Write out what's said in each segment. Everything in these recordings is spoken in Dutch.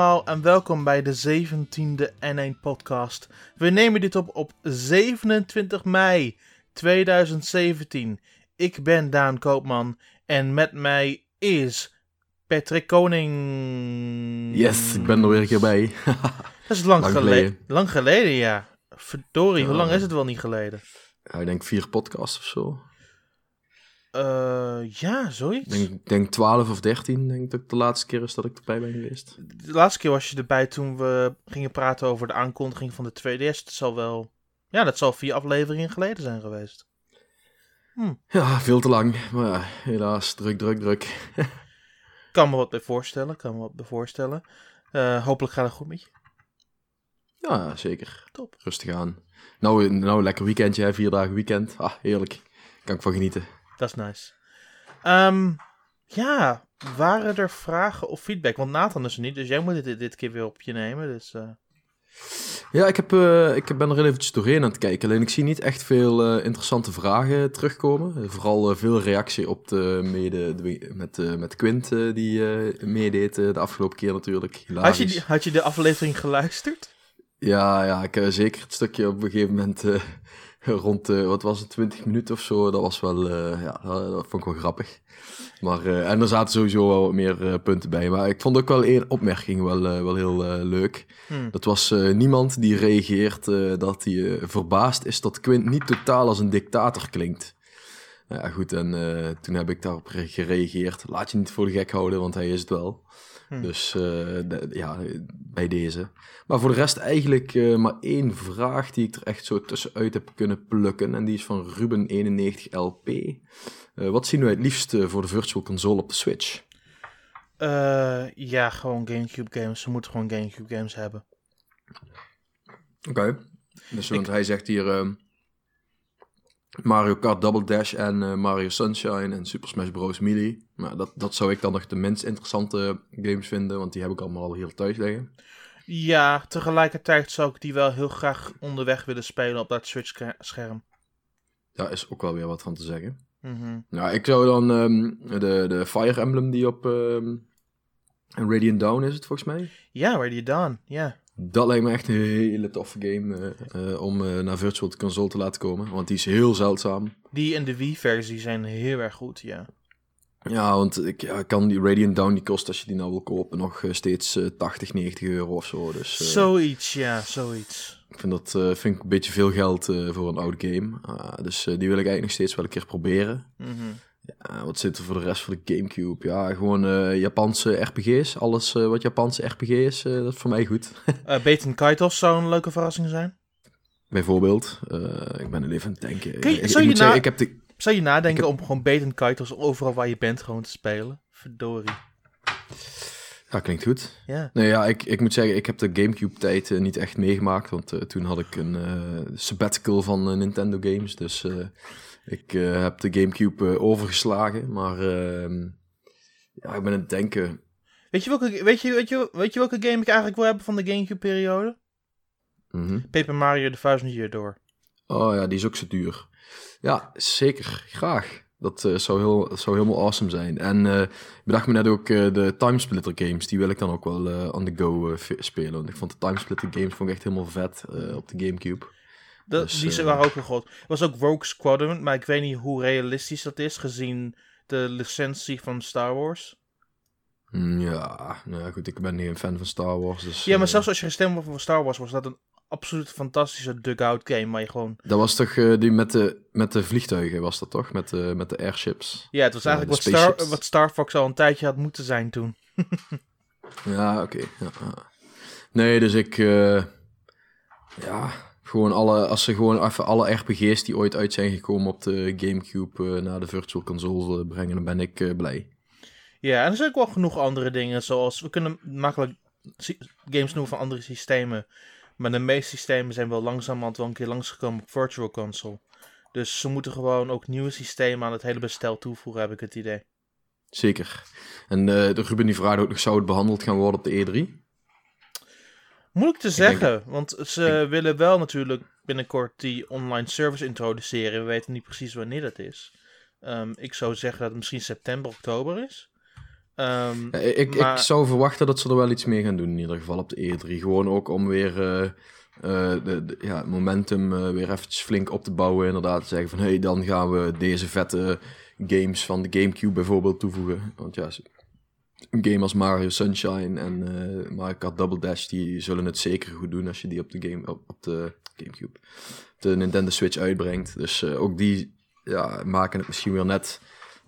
Allemaal en welkom bij de 17e N1 podcast. We nemen dit op op 27 mei 2017. Ik ben Daan Koopman en met mij is Patrick Koning. Yes, ik ben er weer een keer bij. Dat is lang, Lang geleden. geleden. Lang geleden, ja. Verdorie, hoe lang is het wel niet geleden? Ja, ik denk vier podcasts of zo. Eh, ja, zoiets. Ik denk, ik denk 12 of 13, denk ik de laatste keer is dat ik erbij ben geweest. De laatste keer was je erbij toen we gingen praten over de aankondiging van de 2DS. Dat zal wel... Ja, dat zal vier afleveringen geleden zijn geweest. Ja, veel te lang. Maar ja, helaas, druk, druk, druk. Kan me wat bij voorstellen, kan me wat bij voorstellen. Eh, hopelijk gaat het goed met je. Ja, zeker. Top. Rustig aan. Nou, nou lekker weekendje, hè? vier dagen weekend. Ah, heerlijk. Kan ik van genieten. Dat is nice. Ehm, ja, waren er vragen of feedback? Want Nathan is er niet, dus jij moet dit, dit keer weer op je nemen. Dus, eh, Ja, ik, heb, eh, ik ben er eventjes doorheen aan het kijken. Alleen ik zie niet echt veel eh, interessante vragen terugkomen. Vooral veel reactie op de mede, de- met, met Quint die meedeed de afgelopen keer natuurlijk. had, je, die- had je de aflevering geluisterd? Ja, ja, ik, zeker het stukje op een gegeven moment rond, eh, wat was het, 20 minuten of zo. Dat was wel, eh, ja, dat, dat vond ik wel grappig. Maar, eh, en er zaten sowieso wel wat meer punten bij. Maar ik vond ook wel één opmerking wel, wel heel leuk. Hm. Dat was niemand die reageert dat hij verbaasd is dat Quint niet totaal als een dictator klinkt. Nou ja, goed, en toen heb ik daarop re- gereageerd. Laat je niet voor de gek houden, want hij is het wel. Hm. Dus eh, ja, bij deze. Maar voor de rest eigenlijk eh, maar één vraag die ik er echt zo tussenuit heb kunnen plukken. En die is van Ruben91LP. Eh, wat zien wij het liefst voor de Virtual Console op de Switch? Ja, gewoon Gamecube games. Ze moeten gewoon Gamecube games hebben. Oké. Dus want hij zegt hier ehm, Mario Kart Double Dash en eh, Mario Sunshine en Super Smash Bros. Melee. Maar dat, dat zou ik dan nog de minst interessante games vinden, want die heb ik allemaal al heel thuis liggen. Ja, tegelijkertijd zou ik die wel heel graag onderweg willen spelen op dat Switch-scherm. Daar is ook wel weer wat van te zeggen. Nou, ik zou dan ehm, de, de Fire Emblem die op ehm, Radiant Dawn is het volgens mij. Ja, Ready Dawn, ja. Dat lijkt me echt een hele toffe game eh, eh, om eh, naar Virtual Console te laten komen, want die is heel zeldzaam. Die en de Wii-versie zijn heel erg goed, ja. Ja, want ik ja, kan die Radiant Down, die kost als je die nou wil kopen, nog steeds eh, 80, 90 euro of zo. Dus Zoiets, ja, zoiets. ik vind dat vind ik een beetje veel geld voor een oude game. Ah, dus die wil ik eigenlijk nog steeds wel een keer proberen. Mhm. Ja, wat zit er voor de rest van de Gamecube? Ja, gewoon eh, Japanse RPG's. Alles eh, wat Japanse RPG is, eh, dat is voor mij goed. Eh Beten Kaitos zou een leuke verrassing zijn. Bijvoorbeeld, ik ben er even aan het denken. Je- ik, ik zou je zeggen, ik heb de... Zou je nadenken om gewoon Beten Kaitos overal waar je bent gewoon te spelen? Verdorie. Ja, klinkt goed. Ja. Nee, ja, ik, ik moet zeggen, ik heb de Gamecube-tijd eh, niet echt meegemaakt. Want eh, toen had ik een eh, sabbatical van Nintendo Games. Dus ik heb de Gamecube overgeslagen. Maar ehm, ja, ik ben aan het denken. Weet je, welke, weet, je, weet, je, weet je welke game ik eigenlijk wil hebben van de Gamecube-periode? Mhm. Paper Mario The Thousand Year Door. Oh ja, die is ook zo duur. Ja, zeker. Graag. Dat eh, zou, heel, dat zou helemaal awesome zijn. En eh, ik bedacht me net ook eh, de Timesplitter games. Die wil ik dan ook wel on the go spelen. Want ik vond de Timesplitter games vond ik echt helemaal vet op de Gamecube. Dat, Dus, die eh, waren ook wel goed. Er was ook Rogue Squadron, maar ik weet niet hoe realistisch dat is gezien de licentie van Star Wars. Mm, Ja, nou ja, goed, ik ben niet een fan van Star Wars. Dus, Ja, maar zelfs als je gestemd wordt voor Star Wars, was dat een absoluut fantastische dugout game. Waar je gewoon. Dat was toch eh, die met de, met de vliegtuigen, was dat toch? Met de, met de airships. Ja, het was eigenlijk wat, Star, wat Star Fox al een tijdje had moeten zijn toen. Ja, oké. ja, ja. Nee, dus ik... eh, ja, gewoon alle... Als ze gewoon even alle RPG's die ooit uit zijn gekomen op de Gamecube eh, naar de Virtual Console brengen, dan ben ik blij. Ja, en er zijn ook wel genoeg andere dingen, zoals we kunnen makkelijk games noemen van andere systemen. Maar de meeste systemen zijn wel langzamerhand wel een keer langsgekomen op Virtual Console. Dus ze moeten gewoon ook nieuwe systemen aan het hele bestel toevoegen, heb ik het idee. Zeker. En eh, de Ruben die vraagt ook nog, zou het behandeld gaan worden op de E3? Moeilijk te denk zeggen, want ze willen wel natuurlijk binnenkort die online service introduceren. We weten niet precies wanneer dat is. Ehm, ik zou zeggen dat het misschien september, oktober is. Ehm, Ja, ik, maar- ik zou verwachten dat ze er wel iets mee gaan doen, in ieder geval op de E3. Gewoon ook om weer eh, eh, de, de- ja, momentum eh, weer eventjes flink op te bouwen. Inderdaad, te zeggen van, hé, hey, dan gaan we deze vette games van de Gamecube bijvoorbeeld toevoegen. Want ja, een game als Mario Sunshine en eh Mario Kart Double Dash, die zullen het zeker goed doen als je die op de, game, op, op de Gamecube, de Nintendo Switch uitbrengt. Dus ook die ja, maken het misschien weer net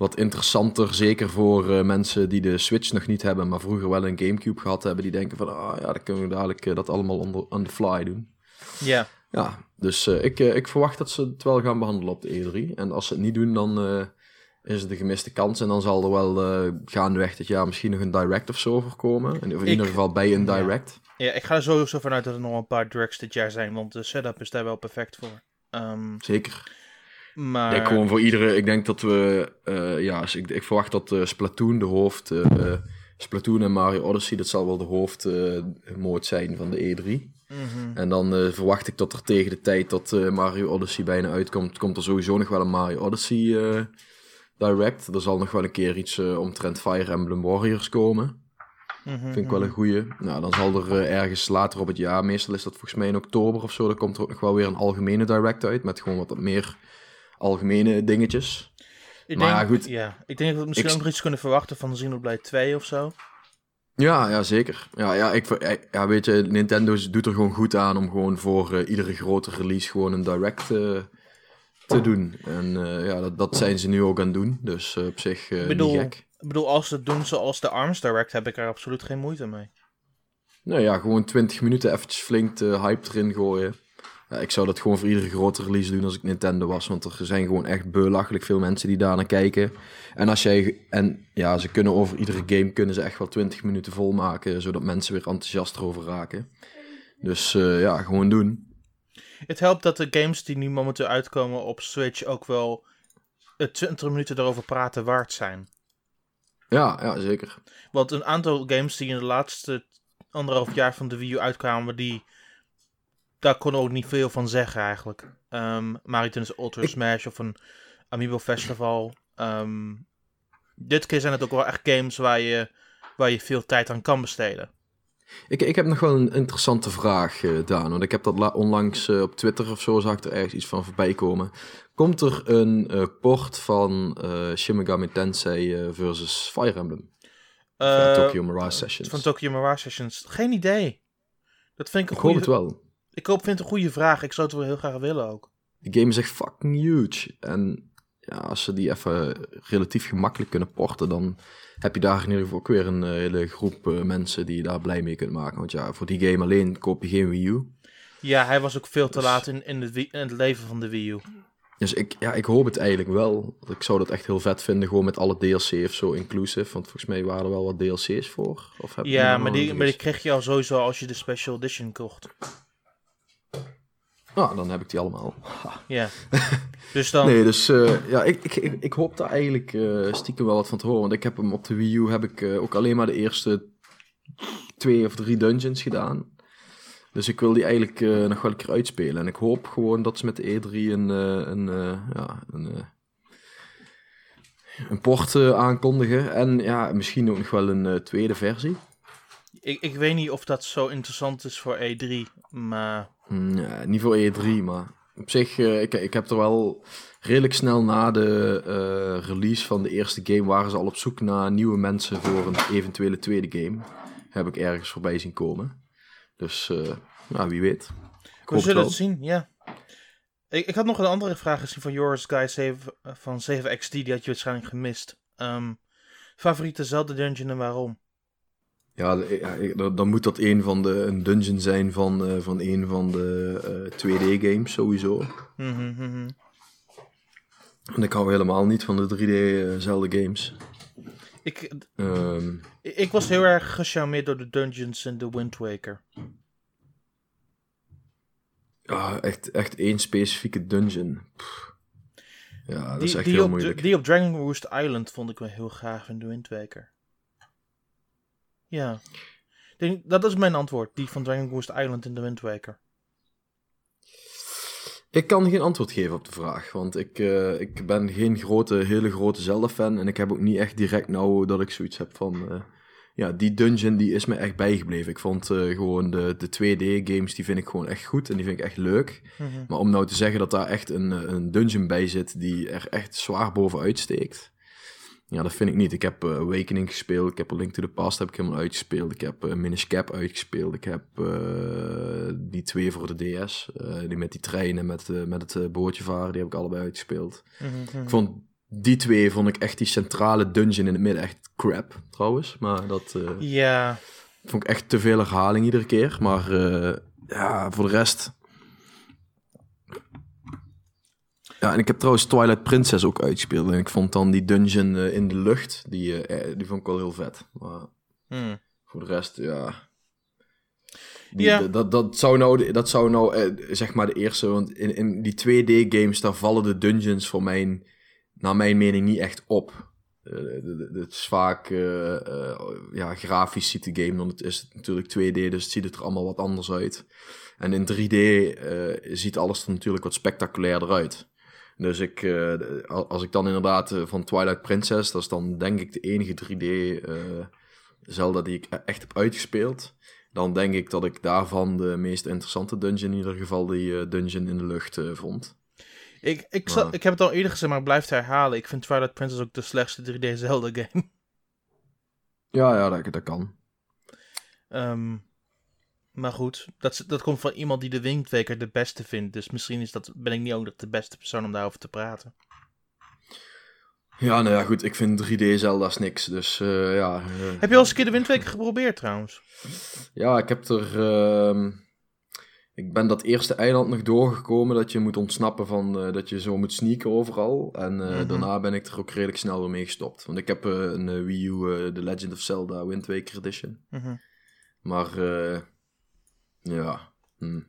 wat interessanter. Zeker voor eh, mensen die de Switch nog niet hebben, maar vroeger wel een Gamecube gehad hebben. Die denken van, ah ja, dan kunnen we dadelijk eh, dat allemaal on the, on the fly doen. ja, Ja, dus eh, ik, ik verwacht dat ze het wel gaan behandelen op de E3. En als ze het niet doen, dan is het een gemiste kans. En dan zal er wel eh, gaandeweg dit jaar misschien nog een direct of zo voorkomen. In, ieder geval bij een direct. ja, ik ga er sowieso vanuit dat er nog een paar directs dit jaar zijn, want de setup is daar wel perfect voor. Ehm, Zeker. Maar... Ik denk gewoon voor iedere. Ik denk dat we. eh, ja, ik, ik verwacht dat eh, Splatoon de hoofd. eh, Splatoon en Mario Odyssey, dat zal wel de hoofdmoot zijn van de E3. Mhm. En dan verwacht ik dat er tegen de tijd dat Mario Odyssey bijna uitkomt, komt er sowieso nog wel een Mario Odyssey Direct. Er zal nog wel een keer iets omtrent Fire Emblem Warriors komen. Mhm, Vind ik wel een goeie. Nou, dan zal er ergens later op het jaar, meestal is dat volgens mij in oktober of zo, dan komt er ook nog wel weer een algemene Direct uit. Met gewoon wat meer algemene dingetjes. Ik Maar denk, ja, goed. Ja, ik denk dat we misschien Ik- ook nog iets kunnen verwachten van Xenoblade 2 of zo. Ja, ja, zeker. Ja, ja, ik, ver- ja, weet je, Nintendo doet er gewoon goed aan om gewoon voor eh, iedere grote release gewoon een direct eh, te doen. En eh, ja, dat, dat zijn ze nu ook aan het doen. Dus eh, op zich eh bedoel- niet gek. Ik bedoel, als ze het doen zoals de ARMS Direct, heb ik er absoluut geen moeite mee. Nou ja, gewoon 20 minuten eventjes flink de hype erin gooien. Ja, ik zou dat gewoon voor iedere grote release doen als ik Nintendo was. Want er zijn gewoon echt belachelijk veel mensen die daar naar kijken. En als jij. En ja, ze kunnen over iedere game kunnen ze echt wel 20 minuten volmaken. Zodat mensen weer enthousiast erover raken. Dus eh, ja, gewoon doen. Het helpt dat de games die nu momenteel uitkomen op Switch ook wel eh, 20 minuten erover praten waard zijn. Ja, ja, zeker. Want een aantal games die in de laatste anderhalf jaar van de Wii U uitkwamen, die... Daar kon ook niet veel van zeggen eigenlijk. Ehm Mario Tennis Ultra Smash of een Amiibo Festival. Ehm, dit keer zijn het ook wel echt games waar je, waar je veel tijd aan kan besteden. Ik, ik heb nog wel een interessante vraag, eh Daan. Want ik heb dat la- onlangs eh, op Twitter of zo, zag ik er ergens iets van voorbij komen. Komt er een eh, port van Shin Megami Tensei versus Fire Emblem? Van Tokyo Mirage Sessions. Van Tokyo Mirage Sessions. Geen idee. Dat vind ik een ik hoop het wel. Ik hoop, vind het een goede vraag. Ik zou het wel heel graag willen ook. Die game is echt fucking huge. En ja, als ze die even relatief gemakkelijk kunnen porten, dan heb je daar in ieder geval ook weer een eh, hele groep eh, mensen die je daar blij mee kunt maken. Want ja, voor die game alleen koop je geen Wii U. Ja, hij was ook veel te Dus- laat in, in, het, Wii- in het leven van de Wii U. Dus ik, ja, ik hoop het eigenlijk wel. Ik zou dat echt heel vet vinden, gewoon met alle DLC of zo inclusive. Want volgens mij waren er wel wat DLC's voor. Of heb Ja, maar die, maar die kreeg je al sowieso als je de Special Edition kocht. Ah, dan heb ik die allemaal. Ja. dus dan... Nee, dus eh, ja, ik, ik, ik, ik hoop daar eigenlijk eh, stiekem wel wat van te horen. Want ik heb hem op de Wii U heb ik eh, ook alleen maar de eerste twee of drie dungeons gedaan. Dus ik wil die eigenlijk nog wel een keer uitspelen. En ik hoop gewoon dat ze met de E3 een, een, ja, een, een port aankondigen. En ja, misschien ook nog wel een tweede versie. Ik, ik weet niet of dat zo interessant is voor E3, maar... Mm, Ja, niet voor E3, maar op zich, eh, ik, ik heb er wel redelijk snel na de eh, release van de eerste game waren ze al op zoek naar nieuwe mensen voor een eventuele tweede game. Heb ik ergens voorbij zien komen. Dus eh, ja, wie weet. Ik We zullen het zien, ja. Ik, ik had nog een andere vraag gezien van Joris Guy 7, eh, van 7XD, die had je waarschijnlijk gemist. Ehm, favoriete Zelda dungeon en waarom? Ja, dan moet dat een van de een dungeon zijn van, eh, van een van de eh 2D-games sowieso. Mhm, mhm. En ik hou helemaal niet van de 3D-Zelda-games. Ik, Ehm ik ik was heel erg gecharmeerd door de dungeons in The Wind Waker. ja, echt, echt één specifieke dungeon. Pff. Ja, dat is Die, echt die, heel op, moeilijk. die op Dragon Roost Island vond ik wel heel gaaf in The Wind Waker. Ja. Denk, dat is mijn antwoord. Die van Dragon Roost Island in The Wind Waker. Ik kan geen antwoord geven op de vraag, want ik, eh, ik ben geen grote, hele grote Zelda-fan en ik heb ook niet echt direct nou dat ik zoiets heb van, eh, ja, die dungeon die is me echt bijgebleven. Ik vond eh, gewoon de, de 2D-games, die vind ik gewoon echt goed en die vind ik echt leuk. Mhm. Maar om nou te zeggen dat daar echt een, een dungeon bij zit die er echt zwaar bovenuit steekt, ja, dat vind ik niet. Ik heb eh, Awakening gespeeld, ik heb A Link to the Past heb ik helemaal uitgespeeld, ik heb uh, Minish Cap uitgespeeld, ik heb eh, die twee voor de DS, die met die treinen, met, met het bootje varen, die heb ik allebei uitgespeeld. Mhm, Ik vond die twee, vond ik echt die centrale dungeon in het midden echt crap, trouwens. Maar dat Ja, vond ik echt te veel herhaling iedere keer. Maar ja, voor de rest... Ja, en ik heb trouwens Twilight Princess ook uitgespeeld. En ik vond dan die dungeon eh, in de lucht, die, eh, eh, die vond ik wel heel vet. Maar hm. voor de rest, ja... Die, Ja. dat, dat, zou nou, dat zou nou zeg maar de eerste, want in, in die 2D-games, daar vallen de dungeons voor mijn, naar mijn mening niet echt op. Het is vaak, ja, grafisch ziet de game, want het is natuurlijk 2D, dus het ziet het er allemaal wat anders uit. En in 3D eh, ziet alles er natuurlijk wat spectaculairder uit. Dus ik, eh, als ik dan inderdaad eh, van Twilight Princess, dat is dan denk ik de enige 3D eh, Zelda die ik e- echt heb uitgespeeld. Dan denk ik dat ik daarvan de meest interessante dungeon, in ieder geval die dungeon in de lucht, vond. ik, ik, zal, Maar- ik heb het al eerder gezegd, maar ik blijf het herhalen. Ik vind Twilight Princess ook de slechtste 3D Zelda game. Ja, ja, dat, dat kan. Ehm, maar goed, dat, dat komt van iemand die de Wind Waker de beste vindt. Dus misschien is dat, ben ik niet ook de beste persoon om daarover te praten. Ja, nou ja, goed, ik vind 3D Zelda's niks, dus eh, ja. eh, Heb je al eens een keer de Wind Waker geprobeerd trouwens? Ja, ik heb er. ehm, ik ben dat eerste eiland nog doorgekomen dat je moet ontsnappen van eh, dat je zo moet sneaken overal. En Mhm. daarna ben ik er ook redelijk snel weer mee gestopt. Want ik heb een Wii U, The Legend of Zelda Wind Waker Edition. Mhm. Maar eh, ja, hm. ik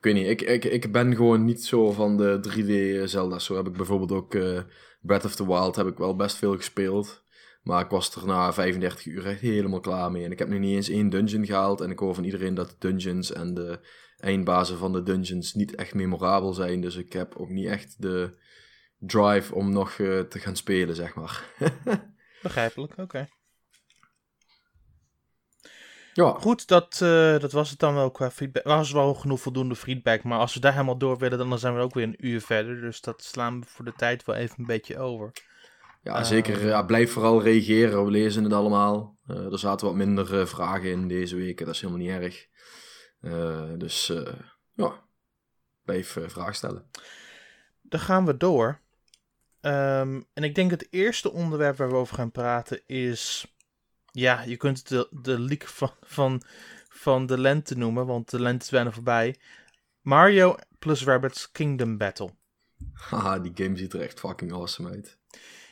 weet niet. Ik, ik, ik ben gewoon niet zo van de 3D Zelda's. Zo heb ik bijvoorbeeld ook eh, Breath of the Wild heb ik wel best veel gespeeld. Maar ik was er na 35 uur echt helemaal klaar mee. En ik heb nu niet eens één dungeon gehaald. En ik hoor van iedereen dat de dungeons en de eindbazen van de dungeons niet echt memorabel zijn. Dus ik heb ook niet echt de drive om nog eh, te gaan spelen, zeg maar. Begrijpelijk, oké. Ja, Goed, dat, eh, dat was het dan wel qua feedback. Dat was wel genoeg voldoende feedback. Maar als we daar helemaal door willen, dan zijn we ook weer een uur verder. Dus dat slaan we voor de tijd wel even een beetje over. Ja, zeker. Ja, blijf vooral reageren. We lezen het allemaal. Eh, er zaten wat minder eh, vragen in deze week. Dat is helemaal niet erg. Dus ja, blijf vragen stellen. Dan gaan we door. Ehm, en ik denk het eerste onderwerp waar we over gaan praten is... Ja, je kunt het de, de leak van, van, van de lente noemen, want de lente is bijna voorbij. Mario plus Rabbids Kingdom Battle. Haha, die game ziet er echt fucking awesome uit.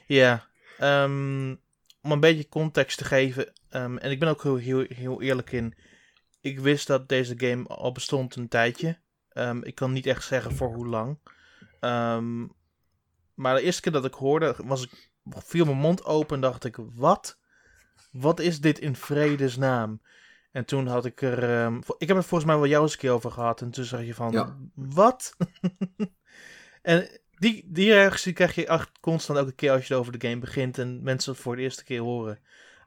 Ja, ehm, om een beetje context te geven. ehm, en ik ben ook heel, heel, heel eerlijk in. Ik wist dat deze game al bestond een tijdje. Ehm, ik kan niet echt zeggen voor hoe lang. Maar de eerste keer dat ik hoorde, was ik, viel mijn mond open en dacht ik: wat? Wat is dit in vredesnaam? En toen had ik er. ehm, ik heb het volgens mij wel jou eens een keer over gehad. En toen zeg je van: Ja. wat? en die, die reactie krijg je echt constant elke keer als je over de game begint en mensen het voor de eerste keer horen.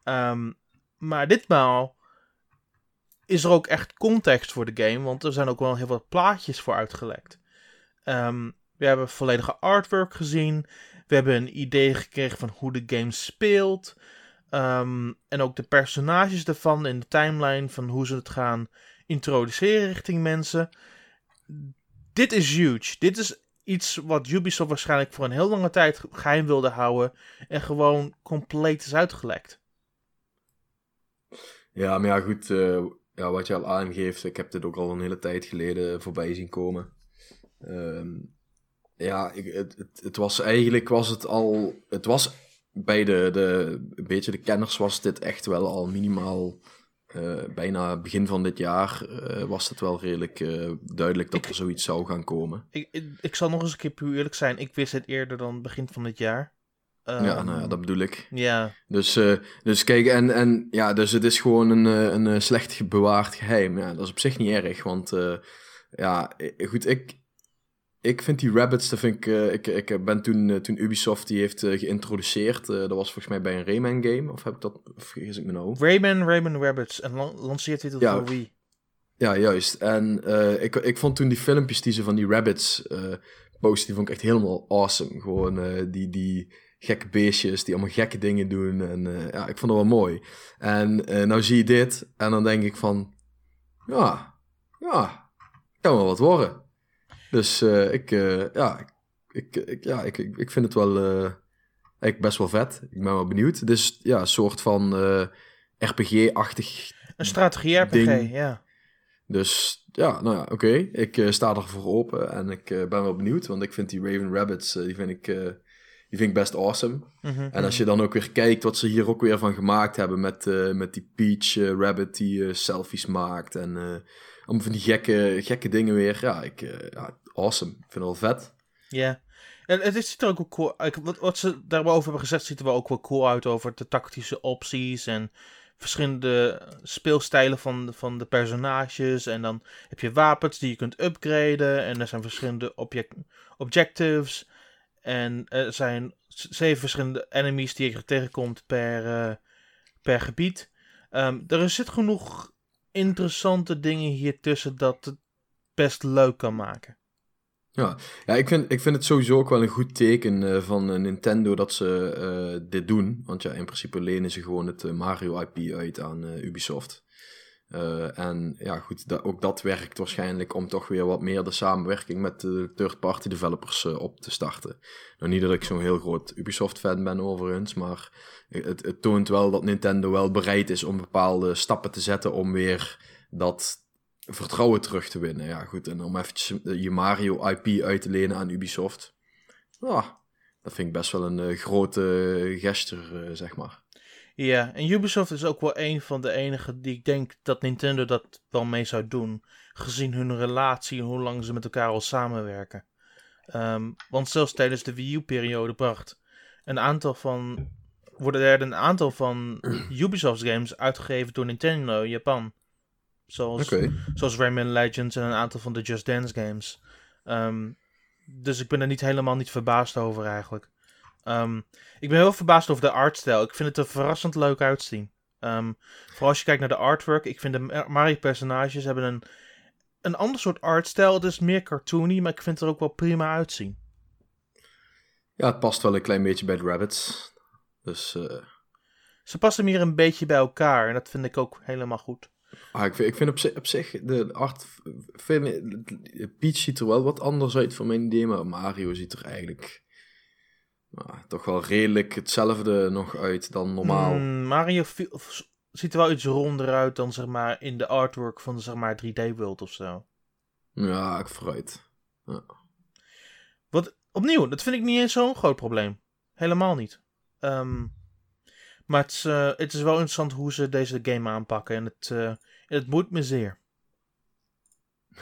Ehm, maar ditmaal is er ook echt context voor de game, want er zijn ook wel heel wat plaatjes voor uitgelekt. Ehm, we hebben volledige artwork gezien. We hebben een idee gekregen van hoe de game speelt. Ehm, en ook de personages ervan in de timeline van hoe ze het gaan introduceren richting mensen. Dit is huge. Dit is iets wat Ubisoft waarschijnlijk voor een heel lange tijd geheim wilde houden. En gewoon compleet is uitgelekt. Ja, maar ja, goed. eh, ja, wat je al aangeeft, ik heb dit ook al een hele tijd geleden voorbij zien komen. Ehm, ja, ik, het, het, het was eigenlijk was het al. Het was bij de, de, een beetje de kenners was dit echt wel al minimaal. eh, bijna begin van dit jaar eh, was het wel redelijk eh, duidelijk dat er zoiets zou gaan komen. Ik, ik, ik zal nog eens een keer puur eerlijk zijn. Ik wist het eerder dan begin van dit jaar. ja, Ehm, nou ja, dat bedoel ik. Ja, Dus, dus kijk, en, en ja, dus het is gewoon een, een slecht bewaard geheim. Ja, dat is op zich niet erg, want ja, goed, ik, ik vind die rabbits, dat vind ik, uh, ik, ik ben toen, uh, toen Ubisoft die heeft uh, geïntroduceerd, dat was volgens mij bij een Rayman game, of heb ik dat, of vergis ik me nou? Rayman, Rayman Rabbits, en lanceert dit ja, voor Wii. Ja, juist. En ik, ik vond toen die filmpjes die ze van die rabbits posten, die vond ik echt helemaal awesome. Gewoon die, die gekke beestjes die allemaal gekke dingen doen. En ja, ik vond dat wel mooi. En nou zie je dit en dan denk ik van, ja, ja, kan wel wat worden. Dus uh, ik, uh, ja, ik, ik, ja ik, ik vind het wel uh, eigenlijk best wel vet. Ik ben wel benieuwd. Dus ja, een soort van RPG-achtig. Een strategie-RPG, ja. Dus ja, nou ja, oké. Okay. Ik sta ervoor open en ik ben wel benieuwd. Want ik vind die Raven Rabbits, die vind ik die vind ik best awesome. Mm -hmm. En als je dan ook weer kijkt wat ze hier ook weer van gemaakt hebben met, uh, met die Peach uh, Rabbit die uh, selfies maakt en allemaal van die gekke, gekke dingen weer. Ja, ik, ja, awesome. Ik vind het wel vet. Ja. En het ziet er ook wel cool uit. Wat, wat ze daarover hebben gezegd, ziet er wel ook wel cool uit over de tactische opties en verschillende speelstijlen van, van de personages. En dan heb je wapens die je kunt upgraden. En er zijn verschillende object, objectives. En er zijn zeven verschillende enemies die je tegenkomt per, uh, per gebied. Um, er zit genoeg interessante dingen hier tussen dat het best leuk kan maken. Ja, ja ik, vind, ik vind het sowieso ook wel een goed teken uh, van uh, Nintendo dat ze uh, dit doen. Want ja, in principe lenen ze gewoon het Mario IP uit aan Ubisoft. en ja, goed, ook dat werkt waarschijnlijk om toch weer wat meer de samenwerking met de third-party developers op te starten. Nou, niet dat ik zo'n heel groot Ubisoft-fan ben overigens, maar het, het toont wel dat Nintendo wel bereid is om bepaalde stappen te zetten om weer dat vertrouwen terug te winnen. Ja, goed. En om eventjes je Mario IP uit te lenen aan Ubisoft. Ja, dat vind ik best wel een uh, grote gesture, uh, zeg maar. Ja, en Ubisoft is ook wel een van de enigen die ik denk dat Nintendo dat wel mee zou doen. Gezien hun relatie en hoe lang ze met elkaar al samenwerken. Um, want zelfs tijdens de Wii U-periode bracht een aantal van. worden er een aantal van Ubisoft games uitgegeven door Nintendo in Japan. Zoals, zoals Rayman Legends en een aantal van de Just Dance games. Um, dus ik ben er niet helemaal niet verbaasd over eigenlijk. Um, ik ben heel verbaasd over de artstijl. Ik vind het er verrassend leuk uitzien. Um, vooral als je kijkt naar de artwork. Ik vind de Mario-personages hebben een, een ander soort artstijl. Het is meer cartoony, maar ik vind het er ook wel prima uitzien. Ja, het past wel een klein beetje bij de rabbits. Dus... Uh... Ze passen meer een beetje bij elkaar. En dat vind ik ook helemaal goed. Ah, ik vind, ik vind op, zich, op zich de art. Vind, Peach ziet er wel wat anders uit voor mijn idee, maar Mario ziet er eigenlijk nou, toch wel redelijk hetzelfde nog uit dan normaal. Mm, Mario ziet er wel iets ronder uit dan zeg maar in de artwork van zeg maar 3D World of zo. Ja, ik vooruit. Ja. Wat opnieuw, dat vind ik niet eens zo'n groot probleem. Helemaal niet. Um, maar het is, uh, het is wel interessant hoe ze deze game aanpakken. En het, uh, het moet me zeer.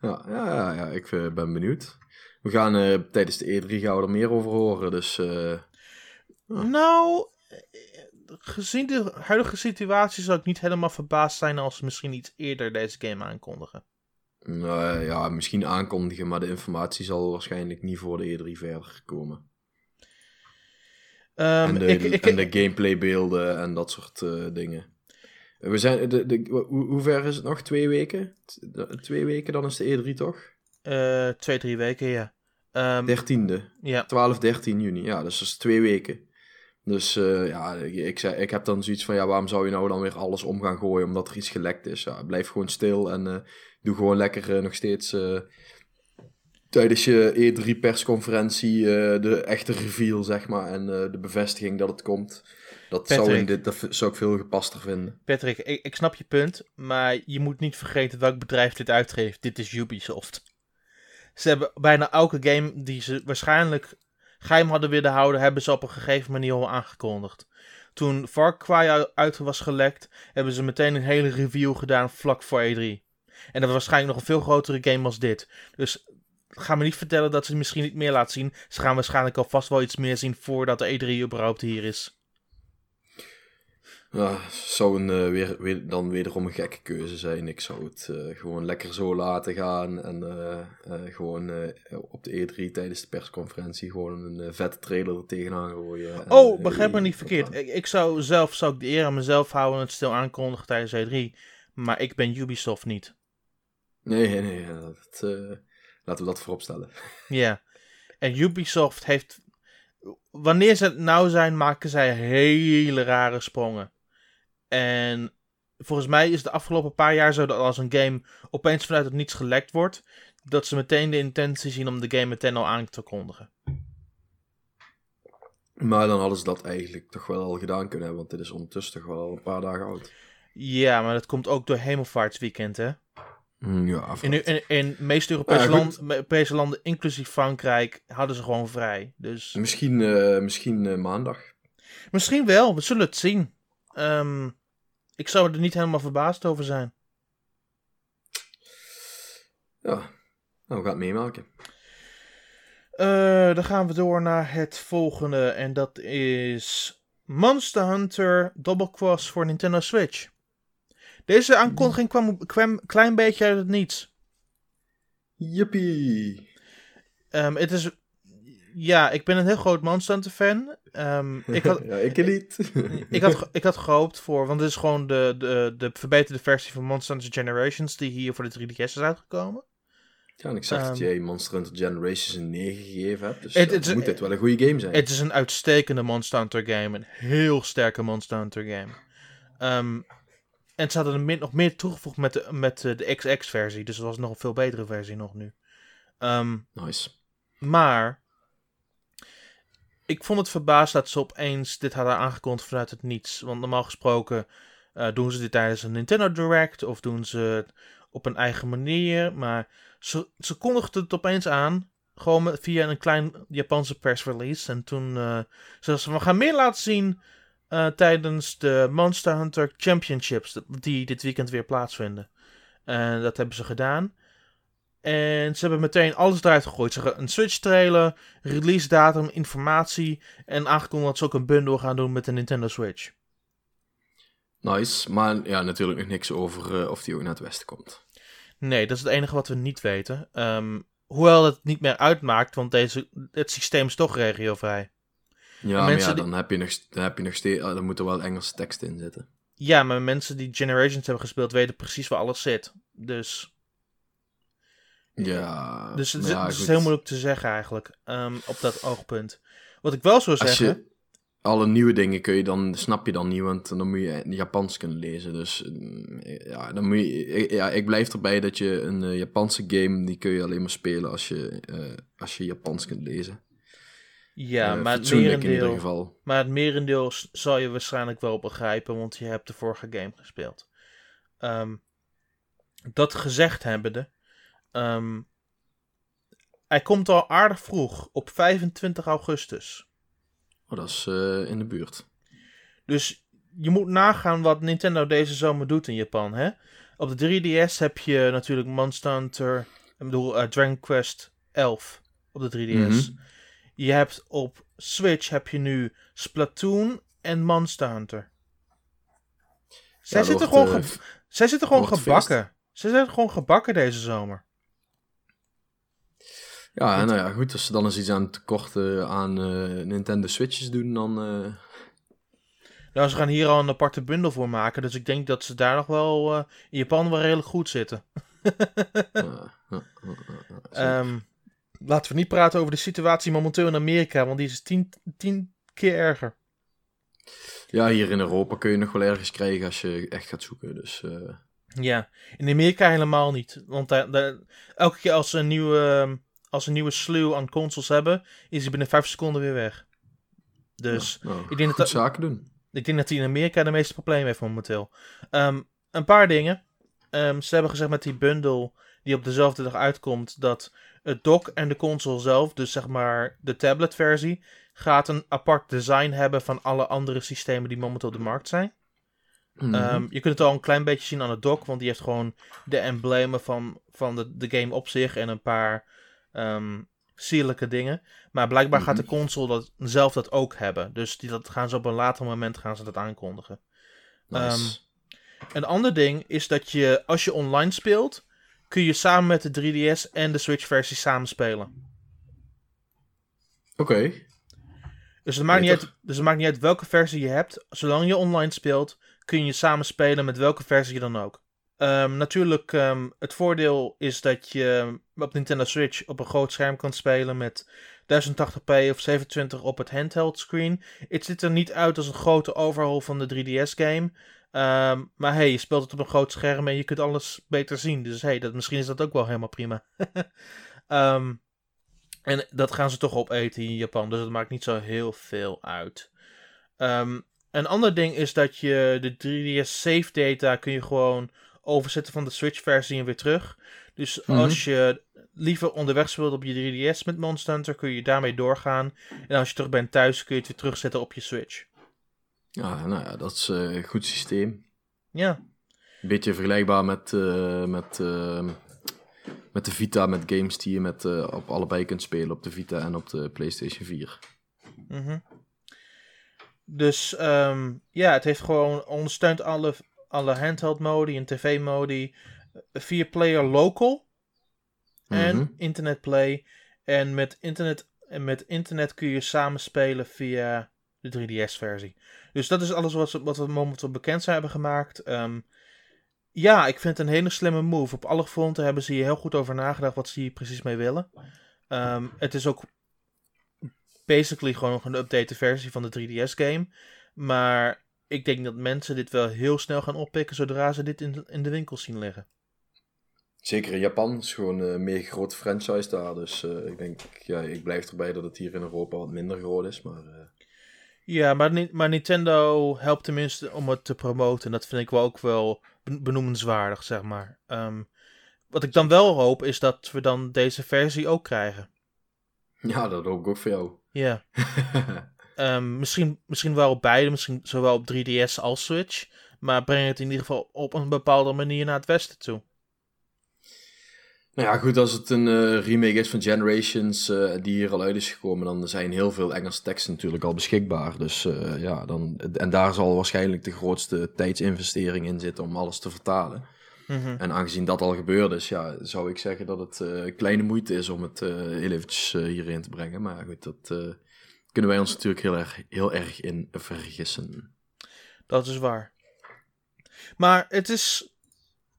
ja, ja, ja, ik uh, ben benieuwd. We gaan tijdens de E3 gaan we er meer over horen. Dus, Nou, gezien de huidige situatie zou ik niet helemaal verbaasd zijn als ze misschien iets eerder deze game aankondigen. Nou ja, misschien aankondigen, maar de informatie zal waarschijnlijk niet voor de E3 verder komen. Um, en, de, ik, ik, en de gameplaybeelden en dat soort uh, dingen. We zijn, de, de, hoe, hoe, ver is het nog? Twee weken? Twee weken, dan is de E3 toch? Uh, twee, drie weken, ja. Um, 13e. Ja. 12, 13 juni. Ja, dus dat is twee weken. Dus uh, ja, ik, zei, ik heb dan zoiets van, ja, waarom zou je nou dan weer alles om gaan gooien omdat er iets gelekt is? Ja, blijf gewoon stil en uh, doe gewoon lekker nog steeds tijdens je E3-persconferentie uh, de echte reveal, zeg maar, en uh, de bevestiging dat het komt. Dat zou, in dit, dat zou ik veel gepaster vinden. Patrick, ik, ik snap je punt, maar je moet niet vergeten welk bedrijf dit uitgeeft. Dit is Ubisoft. Ze hebben bijna elke game die ze waarschijnlijk geheim hadden willen houden, hebben ze op een gegeven manier al aangekondigd. Toen Far Cry uit was gelekt, hebben ze meteen een hele review gedaan vlak voor E3. En dat was waarschijnlijk nog een veel grotere game als dit. Dus ga me niet vertellen dat ze misschien niet meer laten zien. Ze gaan waarschijnlijk alvast wel iets meer zien voordat de E3 überhaupt hier is. Ja, zou een, eh, weer, weer, dan wederom een gekke keuze zijn. Ik zou het eh, gewoon lekker zo laten gaan. En eh, gewoon op de E3 tijdens de persconferentie gewoon een vette trailer er tegenaan gooien. En, Oh, begrijp me niet verkeerd. Ik, ik zou zelf zou ik de eer aan mezelf houden en het stil aankondigen tijdens E3. Maar ik ben Ubisoft niet. Nee, nee, Dat, laten we dat voorop stellen. Ja. En Ubisoft heeft. Wanneer ze het nou zijn, maken zij hele rare sprongen. En volgens mij is het de afgelopen paar jaar zo dat als een game opeens vanuit het niets gelekt wordt, dat ze meteen de intentie zien om de game meteen al aan te kondigen. Maar dan hadden ze dat eigenlijk toch wel al gedaan kunnen hebben. Want dit is ondertussen toch wel een paar dagen oud. Ja, maar dat komt ook door Hemelvaartsweekend, hè? Hm, ja, In, in, in de meeste land, Europese landen, inclusief Frankrijk, hadden ze gewoon vrij. Dus Misschien, eh, misschien eh, maandag. misschien wel, we zullen het zien. Ehm, ik zou er niet helemaal verbaasd over zijn. Ja, nou, we gaan het meemaken. Eh, dan gaan we door naar het volgende. En dat is Monster Hunter Double Cross voor Nintendo Switch. Deze aankondiging kwam, kwam een klein beetje uit het niets. Jippie! Ehm, het is... Ja, ik ben een heel groot Monster Hunter fan. Ehm, ik, had, ja, ik niet. ik, had, ik had gehoopt voor... Want dit is gewoon de, de, de verbeterde versie van Monster Hunter Generations... die hier voor de 3DS is uitgekomen. Ja, en ik zag dat Ehm, jij Monster Hunter Generations een 9 gegeven hebt. Dus Het- dan het is- moet dit wel een goede game zijn. Het is een uitstekende Monster Hunter game. Een heel sterke Monster Hunter game. Ehm, en ze hadden er meer- nog meer toegevoegd met de, met de, de XX-versie. Dus dat was nog een veel betere versie nog nu. Ehm, Nice. maar... Ik vond het verbaasd dat ze opeens dit hadden aangekondigd vanuit het niets. Want normaal gesproken eh, doen ze dit tijdens een Nintendo Direct. Of doen ze het op een eigen manier. Maar ze, ze kondigden het opeens aan. Gewoon via een klein Japanse persrelease. En toen uh, zeiden ze, we gaan meer laten zien eh, tijdens de Monster Hunter Championships. Die dit weekend weer plaatsvinden. En dat hebben ze gedaan. En ze hebben meteen alles eruit gegooid. Ze gaan een Switch trailer, release datum, informatie. En aangekondigd dat ze ook een bundle gaan doen met de Nintendo Switch. Nice. Maar ja, natuurlijk nog niks over eh, of die ook naar het westen komt. Nee, dat is het enige wat we niet weten. Ehm, hoewel het niet meer uitmaakt, want deze, het systeem is toch regiovrij. Ja, maar ja, die- dan heb je nog, dan heb je nog steeds... ah, dan moet er wel Engelse tekst in zitten. Ja, maar mensen die Generations hebben gespeeld weten precies waar alles zit. Dus, Ja, dus het, is, is heel moeilijk te zeggen eigenlijk, ehm, op dat oogpunt. Wat ik wel zou Als zeggen... je alle nieuwe dingen kun je dan, snap je dan niet, want dan moet je Japans kunnen lezen. Dus mm, ja, dan moet je, ja, ik blijf erbij dat je een eh, Japanse game, die kun je alleen maar spelen als je, eh, als je Japans kunt lezen. Ja, Eh, maar het, fatsoenlijk in ieder merendeel, geval. maar het merendeel s- zal je waarschijnlijk wel begrijpen, want je hebt de vorige game gespeeld. Ehm, dat gezegd hebbende, ehm, hij komt al aardig vroeg, op 25 augustus. Oh, dat is eh, in de buurt. Dus je moet nagaan wat Nintendo deze zomer doet in Japan, hè? Op de 3DS heb je natuurlijk Monster Hunter, ik bedoel eh, Dragon Quest 11 op de 3DS. Mhm. Je hebt op Switch heb je nu Splatoon en Monster Hunter. Zij Ja, zitten gewoon, eh, ge- zij zitten gewoon gebakken. Ze zijn gewoon gebakken deze zomer. Ja, en nou ja, goed. Als ze dan eens iets aan tekort eh, aan eh, Nintendo Switches doen, dan... eh, Nou, ze gaan hier al een aparte bundel voor maken. Dus ik denk dat ze daar nog wel eh, in Japan wel redelijk goed zitten. Laten we niet praten over de situatie momenteel in Amerika, want die is tien, tien keer erger. ja, hier in Europa kun je nog wel ergens krijgen als je echt gaat zoeken. Dus eh, Ja, in Amerika helemaal niet. Want daar, daar- elke keer als ze een nieuwe, als een nieuwe slew aan consoles hebben, is die binnen 5 seconden weer weg. Dus ja, nou, ik denk dat- zaken doen. ik denk dat hij in Amerika de meeste problemen heeft momenteel. Ehm, een paar dingen. Ehm, ze hebben gezegd met die bundle die op dezelfde dag uitkomt, dat het dock en de console zelf, dus zeg maar de tabletversie, gaat een apart design hebben van alle andere systemen die momenteel op de markt zijn. Mhm. Ehm, je kunt het al een klein beetje zien aan het dock, want die heeft gewoon de emblemen van, van de, de game op zich en een paar ehm, sierlijke dingen. Maar blijkbaar gaat de Mhm. console dat, zelf dat ook hebben. Dus die, dat gaan ze op een later moment gaan ze dat aankondigen. Nice. Een ander ding is dat je, als je online speelt, kun je samen met de 3DS en de Switch-versie samen spelen. Oké. Dus het, maakt niet uit, dus het maakt niet uit welke versie je hebt. Zolang je online speelt, kun je samen spelen met welke versie dan ook. Ehm, natuurlijk, ehm, het voordeel is dat je op Nintendo Switch op een groot scherm kan spelen met 1080p of 27 op het handheld screen. Het ziet er niet uit als een grote overhaul van de 3DS-game. Ehm, maar hey, je speelt het op een groot scherm en je kunt alles beter zien. Dus hey, dat, misschien is dat ook wel helemaal prima. Ehm, en dat gaan ze toch opeten in Japan, dus dat maakt niet zo heel veel uit. Ehm, een ander ding is dat je de 3DS save data kun je gewoon overzetten van de Switch versie en weer terug. Dus Mhm. als je liever onderweg speelt op je 3DS met Monster Hunter, kun je daarmee doorgaan. En als je terug bent thuis, kun je het weer terugzetten op je Switch. Ja, nou ja, dat is eh, een goed systeem. Ja, Een beetje vergelijkbaar met, eh, met, eh, met de Vita, met games die je met, op allebei kunt spelen. Op de Vita en op de PlayStation 4. Mhm. Dus ehm, ja, het heeft gewoon ondersteunt alle, alle handheld modi en tv modi. Vier player local en Mhm. internet play. En met internet, en met internet kun je samen spelen via de 3DS versie. Dus dat is alles wat, wat we momenteel bekend zijn hebben gemaakt. Ehm, ja, ik vind het een hele slimme move. Op alle fronten hebben ze hier heel goed over nagedacht wat ze hier precies mee willen. Ehm, het is ook basically gewoon nog een update versie van de 3DS game. Maar ik denk dat mensen dit wel heel snel gaan oppikken zodra ze dit in de, in de winkel zien liggen. Zeker in Japan is gewoon een meer grote franchise daar. Dus eh, ik denk, ja, ik blijf erbij dat het hier in Europa wat minder groot is. Maar eh, Ja, maar, Ni- maar Nintendo helpt tenminste om het te promoten. En dat vind ik wel ook wel ben- benoemenswaardig, zeg maar. Ehm, wat ik dan wel hoop, is dat we dan deze versie ook krijgen. ja, dat hoop ik ook voor jou. Ja. Ehm, misschien, misschien wel op beide, misschien zowel op 3DS als Switch. Maar breng het in ieder geval op een bepaalde manier naar het westen toe. Nou ja, goed, als het een eh, remake is van Generations eh, die hier al uit is gekomen, dan zijn heel veel Engelse teksten natuurlijk al beschikbaar. Dus eh, ja, dan, en daar zal waarschijnlijk de grootste tijdsinvestering in zitten om alles te vertalen. Mhm. En aangezien dat al gebeurd is, ja, zou ik zeggen dat het kleine moeite is om het heel eventjes hierin te brengen. Maar goed, dat kunnen wij ons natuurlijk heel erg, heel erg in vergissen. Dat is waar. Maar het is.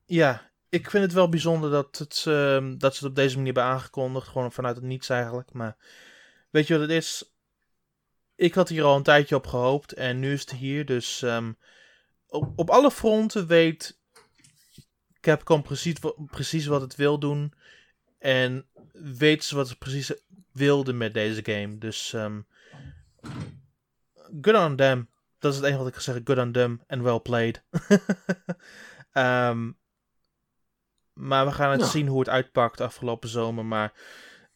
Ja, ik vind het wel bijzonder dat, het, ehm, dat ze het op deze manier hebben aangekondigd. Gewoon vanuit het niets eigenlijk. Maar weet je wat het is? Ik had hier al een tijdje op gehoopt. En nu is het hier. Dus ehm, op, alle fronten weet Capcom precies, precies wat het wil doen. En weet ze wat ze precies wilde met deze game. Dus ehm good on them. Dat is het enige wat ik kan zeggen. Good on them and well played. Ehm, maar we gaan het Ja. zien hoe het uitpakt afgelopen zomer. Maar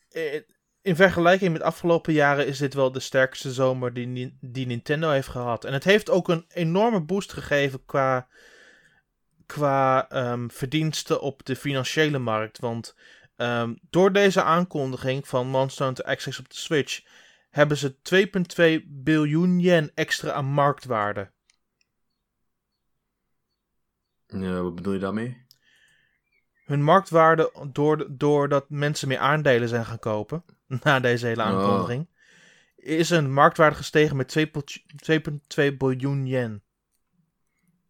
eh, in vergelijking met afgelopen jaren is dit wel de sterkste zomer die, die Nintendo heeft gehad. En het heeft ook een enorme boost gegeven qua, qua ehm, verdiensten op de financiële markt. Want ehm, door deze aankondiging van Monster Hunter Access op de Switch hebben ze 2,2 biljoen yen extra aan marktwaarde. Ja, wat bedoel je daarmee? Hun marktwaarde, door, doordat mensen meer aandelen zijn gaan kopen, na deze hele Oh. aankondiging, is hun marktwaarde gestegen met 2,2 biljoen yen.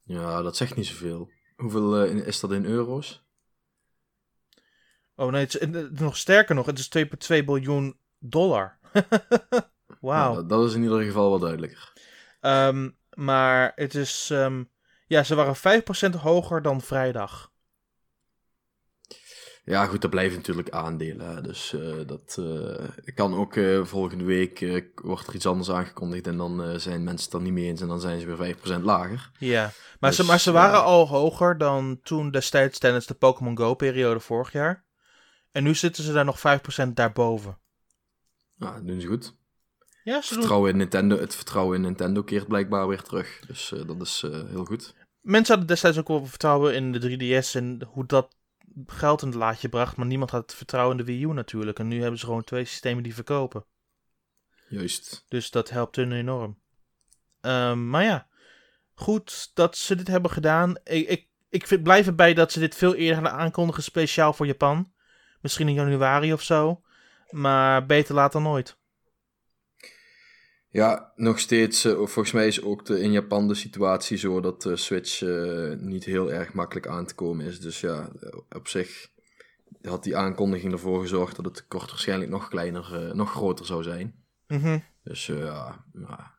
Ja, dat zegt niet zoveel. Hoeveel eh, is dat in euro's? Oh nee, het is, nog sterker nog, het is 2,2 biljoen dollar. Wauw. Nou, dat, dat is in ieder geval wel duidelijker. Ehm, maar het is, ehm, ja, ze waren 5% hoger dan vrijdag. Ja, goed, dat blijven natuurlijk aandelen. hè. Dus eh, dat eh, kan ook eh, volgende week wordt er iets anders aangekondigd en dan zijn mensen het er niet mee eens en dan zijn ze weer 5% lager. Ja, maar, ze, Dus, maar ze waren al hoger dan toen destijds tijdens de Pokémon Go-periode vorig jaar. En nu zitten ze daar nog 5% daarboven. Nou, dat doen ze goed. Ja, ze doen... Vertrouwen in Nintendo, het vertrouwen in Nintendo keert blijkbaar weer terug. Dus dat is heel goed. Mensen hadden destijds ook wel vertrouwen in de 3DS en hoe dat geld in het laadje bracht. Maar niemand had vertrouwen in de Wii U natuurlijk. En nu hebben ze gewoon twee systemen die verkopen. Juist. Dus dat helpt hun enorm. Ehm, maar ja, goed dat ze dit hebben gedaan. Ik, ik, ik vind, blijf erbij dat ze dit veel eerder gaan aankondigen, speciaal voor Japan. Misschien in januari of zo. Maar beter laat dan nooit. Ja, nog steeds. eh, volgens mij is ook de, in Japan de situatie zo dat de Switch eh, niet heel erg makkelijk aan te komen is. Dus ja, eh, op zich had die aankondiging ervoor gezorgd dat het tekort waarschijnlijk nog kleiner, nog groter zou zijn. Mhm. Dus ja, ja.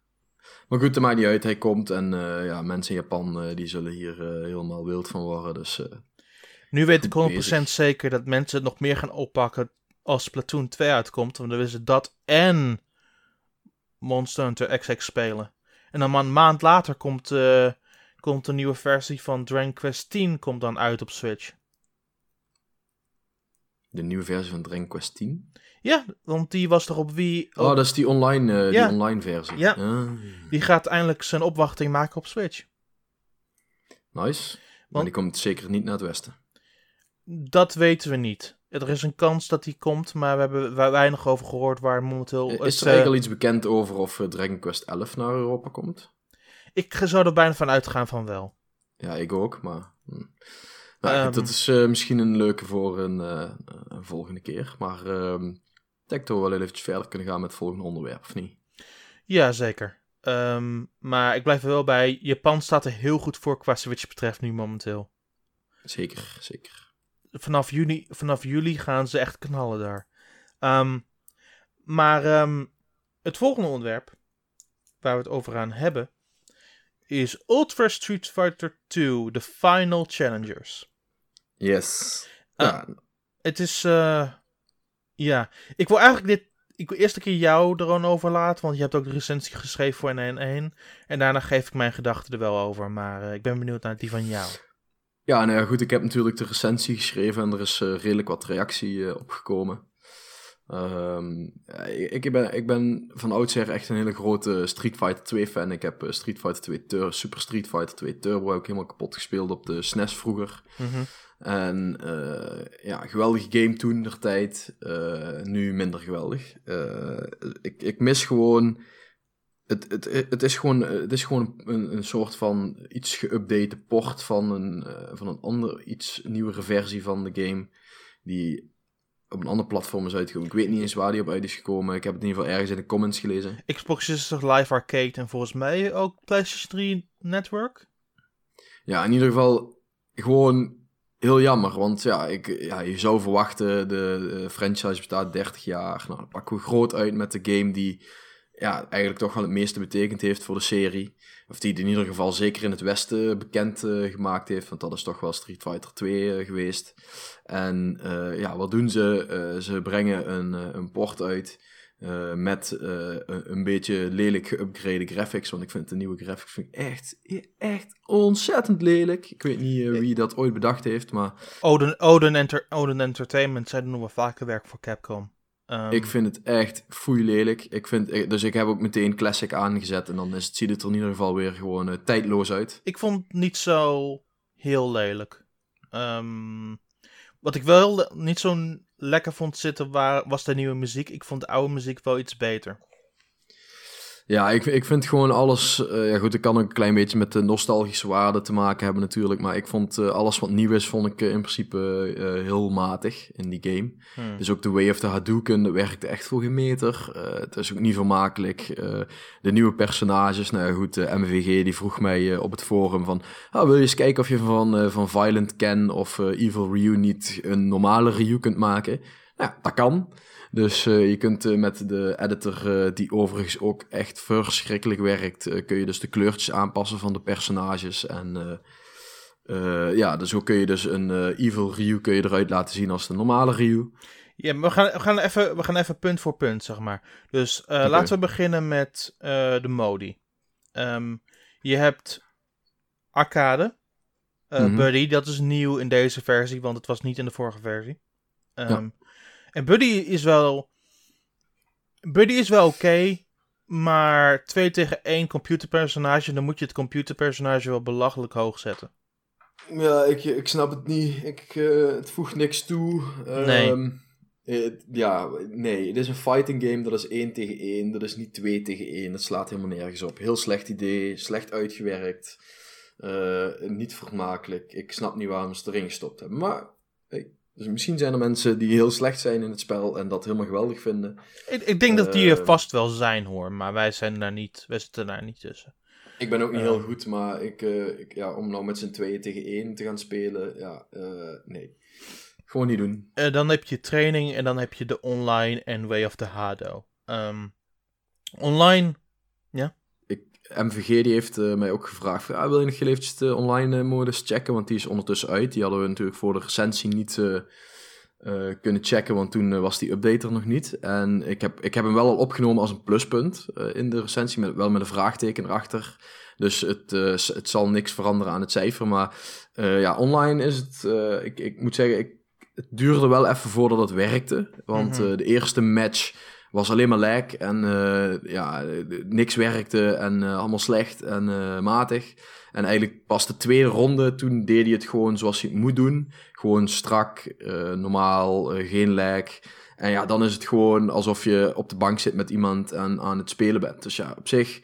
Maar goed, het maakt niet uit. Hij komt en ja, mensen in Japan die zullen hier helemaal wild van worden. Dus Nu weet ik Goed 100% bezig. zeker dat mensen het nog meer gaan oppakken als Splatoon 2 uitkomt. Want dan willen ze dat en Monster Hunter XX spelen. En dan een maand later komt, eh, komt een nieuwe versie van Dragon Quest 10 komt dan uit op Switch. de nieuwe versie van Dragon Quest 10. Ja, want die was toch op Wii. Oh, dat is die online, eh, Ja. die online versie. Ja. Ah, Die gaat eindelijk zijn opwachting maken op Switch. nice. Maar Want- die komt zeker niet naar het westen. Dat weten we niet. Er is een kans dat die komt, maar we hebben we- weinig over gehoord waar momenteel. is het, er eh, eigenlijk al iets bekend over of eh, Dragon Quest 11 naar Europa komt? Ik zou er bijna van uitgaan van wel. Ja, ik ook, maar... hm. Nou, Ehm. dat is eh, misschien een leuke voor een, eh, een volgende keer. Maar ehm ik denk dat we wel eventjes verder kunnen gaan met het volgende onderwerp, of niet? Ja, zeker. Ehm, maar ik blijf er wel bij. Japan staat er heel goed voor qua Switch betreft nu momenteel. Zeker, zeker. Vanaf juni, vanaf juli gaan ze echt knallen daar. Ehm, maar ehm, het volgende onderwerp waar we het over gaan hebben is Ultra Street Fighter 2, The Final Challengers. Yes. Ah. Het is, eh, ja, ik wil eigenlijk dit, ik wil eerst een keer jou er gewoon over laten, want je hebt ook de recensie geschreven voor N1. En daarna geef ik mijn gedachten er wel over, maar eh, ik ben benieuwd naar die van jou. Ja, nou ja, goed, ik heb natuurlijk de recensie geschreven en er is eh, redelijk wat reactie eh, op gekomen. Ehm, ja, ik, ik, ben, ik ben van oudsher echt een hele grote Street Fighter 2 fan. Ik heb eh, Street Fighter 2 Tur Super Street Fighter 2 Turbo ook helemaal kapot gespeeld op de SNES vroeger. Mhm. En eh, ja, geweldige game toen der tijd. nu minder geweldig. Ik, ik mis gewoon. Het, het, het is gewoon, het is gewoon een, een soort van iets geüpdate port van een, eh, van een ander, iets nieuwere versie van de game. Die op een ander platform is uitgekomen. Ik weet niet eens waar die op uit is gekomen. Ik heb het in ieder geval ergens in de comments gelezen. Xbox is toch Live Arcade en volgens mij ook PlayStation 3 Network? Ja, in ieder geval gewoon heel jammer. Want ja, ik, ja je zou verwachten, de, franchise bestaat 30 jaar. Nou, dan pakken we groot uit met de game die ja, eigenlijk toch wel het meeste betekend heeft voor de serie. Of die in ieder geval zeker in het Westen bekend eh, gemaakt heeft. Want dat is toch wel Street Fighter 2 eh, geweest. En eh, ja, wat doen ze? Ze brengen een, een port uit. met een, beetje lelijk geüpgrade graphics. Want ik vind de nieuwe graphics vind ik echt, echt ontzettend lelijk. Ik weet niet wie dat ooit bedacht heeft. Maar Odin, Odin, Enter, Odin Entertainment, zij doen nog wel vaker werk voor Capcom. Ehm, ik vind het echt foei lelijk. Ik vind, ik- dus ik heb ook meteen Classic aangezet. En dan is het, ziet het er in ieder geval weer gewoon eh, tijdloos uit. ik vond het niet zo heel lelijk. Ehm, wat ik wel niet zo lekker vond zitten waar, was de nieuwe muziek. Ik vond de oude muziek wel iets beter. Ja, ik, ik vind gewoon alles... eh, ja goed, ik kan ook een klein beetje met de nostalgische waarde te maken hebben natuurlijk. Maar ik vond eh, alles wat nieuw is, vond ik eh, in principe heel matig in die game. Hmm. Dus ook de Way of the Hadouken, dat werkte echt voor geen meter. Eh, het is ook niet vermakelijk. De nieuwe personages, nou ja, goed, de MVG die vroeg mij op het forum van... Ah, wil je eens kijken of je van, van Violent Ken of Evil Ryu niet een normale Ryu kunt maken? Nou, dat kan. Dus eh, je kunt eh, met de editor, eh, die overigens ook echt verschrikkelijk werkt, kun je dus de kleurtjes aanpassen van de personages. En ja, dus zo kun je dus een Evil Ryu kun je eruit laten zien als de normale Ryu. Ja, maar we gaan, we, gaan even, we gaan even punt voor punt, zeg maar. Dus laten we beginnen met de modi. Ehm, je hebt arcade. Mhm. Buddy, dat is nieuw in deze versie, want het was niet in de vorige versie. Ehm, En Buddy is wel... Buddy is wel oké, maar 2 tegen 1 computerpersonage, dan moet je het computerpersonage wel belachelijk hoog zetten. Ja, ik, ik snap het niet. Ik, eh, het voegt niks toe. Nee. Ehm, Eh, ja, nee, het is een fighting game, dat is 1 tegen 1, dat is niet 2 tegen 1, dat slaat helemaal nergens op. Heel slecht idee, slecht uitgewerkt, uh, niet vermakelijk. Ik snap niet waarom ze erin gestopt hebben. Maar hey, dus misschien zijn er mensen die heel slecht zijn in het spel en dat helemaal geweldig vinden. Ik, ik denk dat die er vast wel zijn hoor, maar wij zijn daar niet, wij zitten daar niet tussen. Ik ben ook niet heel goed, maar ik, uh, ik, ja, om nou met z'n tweeën tegen één te gaan spelen, ja, uh, nee. Gewoon niet doen. Uh, dan heb je training en dan heb je de online en Way of the Hado. Um, online, ja. MVG die heeft mij ook gevraagd, ah, wil je nog eventjes de online modus checken, want die is ondertussen uit. Die hadden we natuurlijk voor de recensie niet uh, kunnen checken, want toen was die update er nog niet. En ik heb, ik heb hem wel al opgenomen als een pluspunt in de recensie, met, wel met een vraagteken erachter. Dus het, het zal niks veranderen aan het cijfer. Maar ja, online is het, ik, ik moet zeggen, ik, het duurde wel even voordat het werkte. Want mm -hmm. de eerste match was alleen maar lag en ja, niks werkte en allemaal slecht en matig. En eigenlijk pas de tweede ronde, toen deed hij het gewoon zoals hij het moet doen. Gewoon strak, normaal, geen lag. En ja, dan is het gewoon alsof je op de bank zit met iemand en aan het spelen bent. Dus ja, op zich,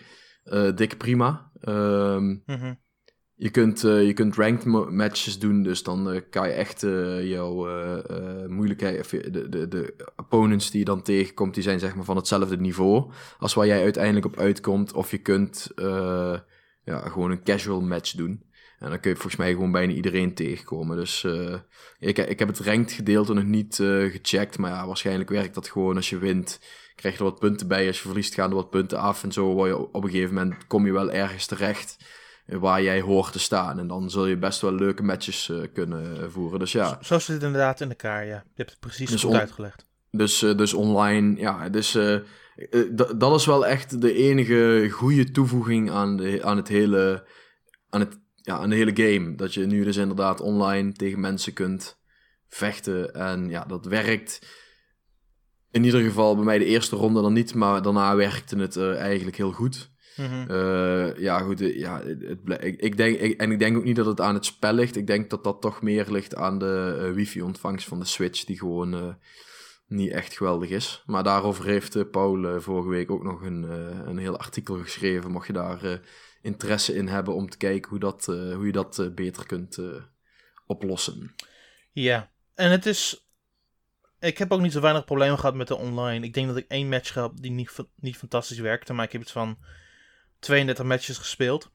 dik prima. Um. Je kunt, je kunt ranked matches doen, dus dan kan je echt jouw moeilijkheid, de, de, de opponents die je dan tegenkomt, die zijn zeg maar van hetzelfde niveau als waar jij uiteindelijk op uitkomt. Of je kunt ja, gewoon een casual match doen. En dan kun je volgens mij gewoon bijna iedereen tegenkomen. Dus uh, ik, ik heb het ranked gedeelte nog niet uh, gecheckt. Maar ja, waarschijnlijk werkt dat gewoon als je wint. Krijg je er wat punten bij. Als je verliest gaan er wat punten af. En zo word je op een gegeven moment kom je wel ergens terecht waar jij hoort te staan. En dan zul je best wel leuke matches uh, kunnen voeren. Dus ja. Zo zit het inderdaad in elkaar, ja. Je hebt het precies dus goed uitgelegd. Dus, dus online, ja, dus uh, dat is wel echt de enige goede toevoeging aan, de, aan het hele. Aan, het, ja, aan de hele game. Dat je nu dus inderdaad online tegen mensen kunt vechten. En ja, dat werkt. In ieder geval bij mij de eerste ronde dan niet, maar daarna werkte het eigenlijk heel goed. Mm -hmm. uh, ja, goed. Ja, het, ik, ik, denk, ik, en ik denk ook niet dat het aan het spel ligt. Ik denk dat dat toch meer ligt aan de wifi-ontvangst van de Switch, die gewoon niet echt geweldig is. Maar daarover heeft Paul vorige week ook nog een, een heel artikel geschreven. Mocht je daar interesse in hebben om te kijken hoe, dat, hoe je dat beter kunt oplossen. Ja, en het is. Ik heb ook niet zo weinig problemen gehad met de online. Ik denk dat ik één match had die niet, niet fantastisch werkte. Maar ik heb iets van 32 matches gespeeld.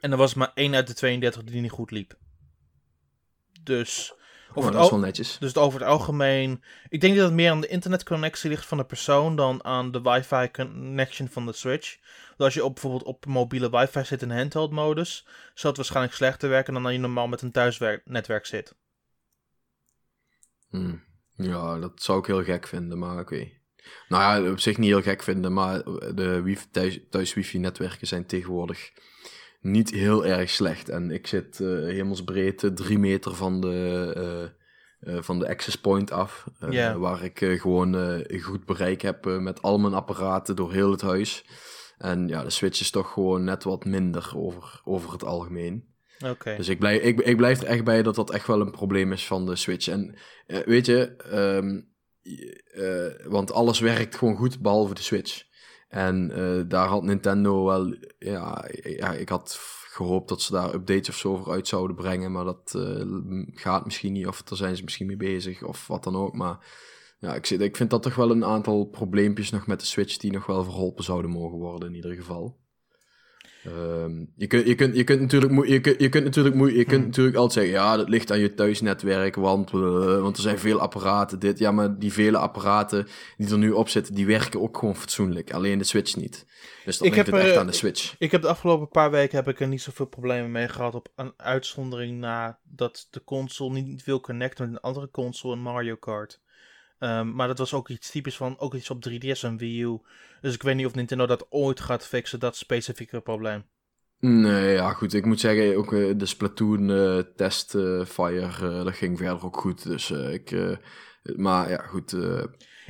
En er was maar één uit de 32 die niet goed liep. Dus over oh, dat is wel netjes. Dus over het algemeen. Ik denk dat het meer aan de internetconnectie ligt van de persoon dan aan de wifi connection van de Switch. Want als je op, bijvoorbeeld op mobiele wifi zit in handheld modus, zal het waarschijnlijk slechter werken dan als je normaal met een thuisnetwerk zit. Hmm. Ja, dat zou ik heel gek vinden, maar oké. Nou ja, op zich niet heel gek vinden, maar de wifi, thuis, thuis wifi netwerken zijn tegenwoordig niet heel erg slecht. En ik zit uh, hemelsbreed drie meter van de, uh, uh, van de access point af. Yeah. Waar ik gewoon goed bereik heb met al mijn apparaten door heel het huis. En ja, de Switch is toch gewoon net wat minder over, over het algemeen. Okay. Dus ik blijf, ik, ik blijf er echt bij dat dat echt wel een probleem is van de Switch. En weet je, um, want alles werkt gewoon goed behalve de Switch. En uh, daar had Nintendo wel, ja, ja, ik had gehoopt dat ze daar updates of zo voor uit zouden brengen, maar dat gaat misschien niet, of daar zijn ze misschien mee bezig, of wat dan ook. Maar ja, ik, ik vind dat toch wel een aantal probleempjes nog met de Switch die nog wel verholpen zouden mogen worden in ieder geval. Um, je, kunt, je, kunt, je kunt natuurlijk, je kunt, je kunt natuurlijk, je kunt hmm. natuurlijk altijd zeggen, ja, dat ligt aan je thuisnetwerk, want, uh, want er zijn veel apparaten, dit. Ja, maar die vele apparaten die er nu op zitten, die werken ook gewoon fatsoenlijk. Alleen de Switch niet. Dus dat ligt het echt aan de Switch. Ik heb de afgelopen paar weken heb ik er niet zoveel problemen mee gehad op een uitzondering na dat de console niet wil connecten met een andere console in Mario Kart. Um, maar dat was ook iets typisch van, ook iets op 3DS en Wii U. Dus ik weet niet of Nintendo dat ooit gaat fixen, dat specifieke probleem. Nee, ja goed. Ik moet zeggen, ook uh, de Splatoon uh, test uh, Fire, dat ging verder ook goed. Dus ik... maar ja, goed...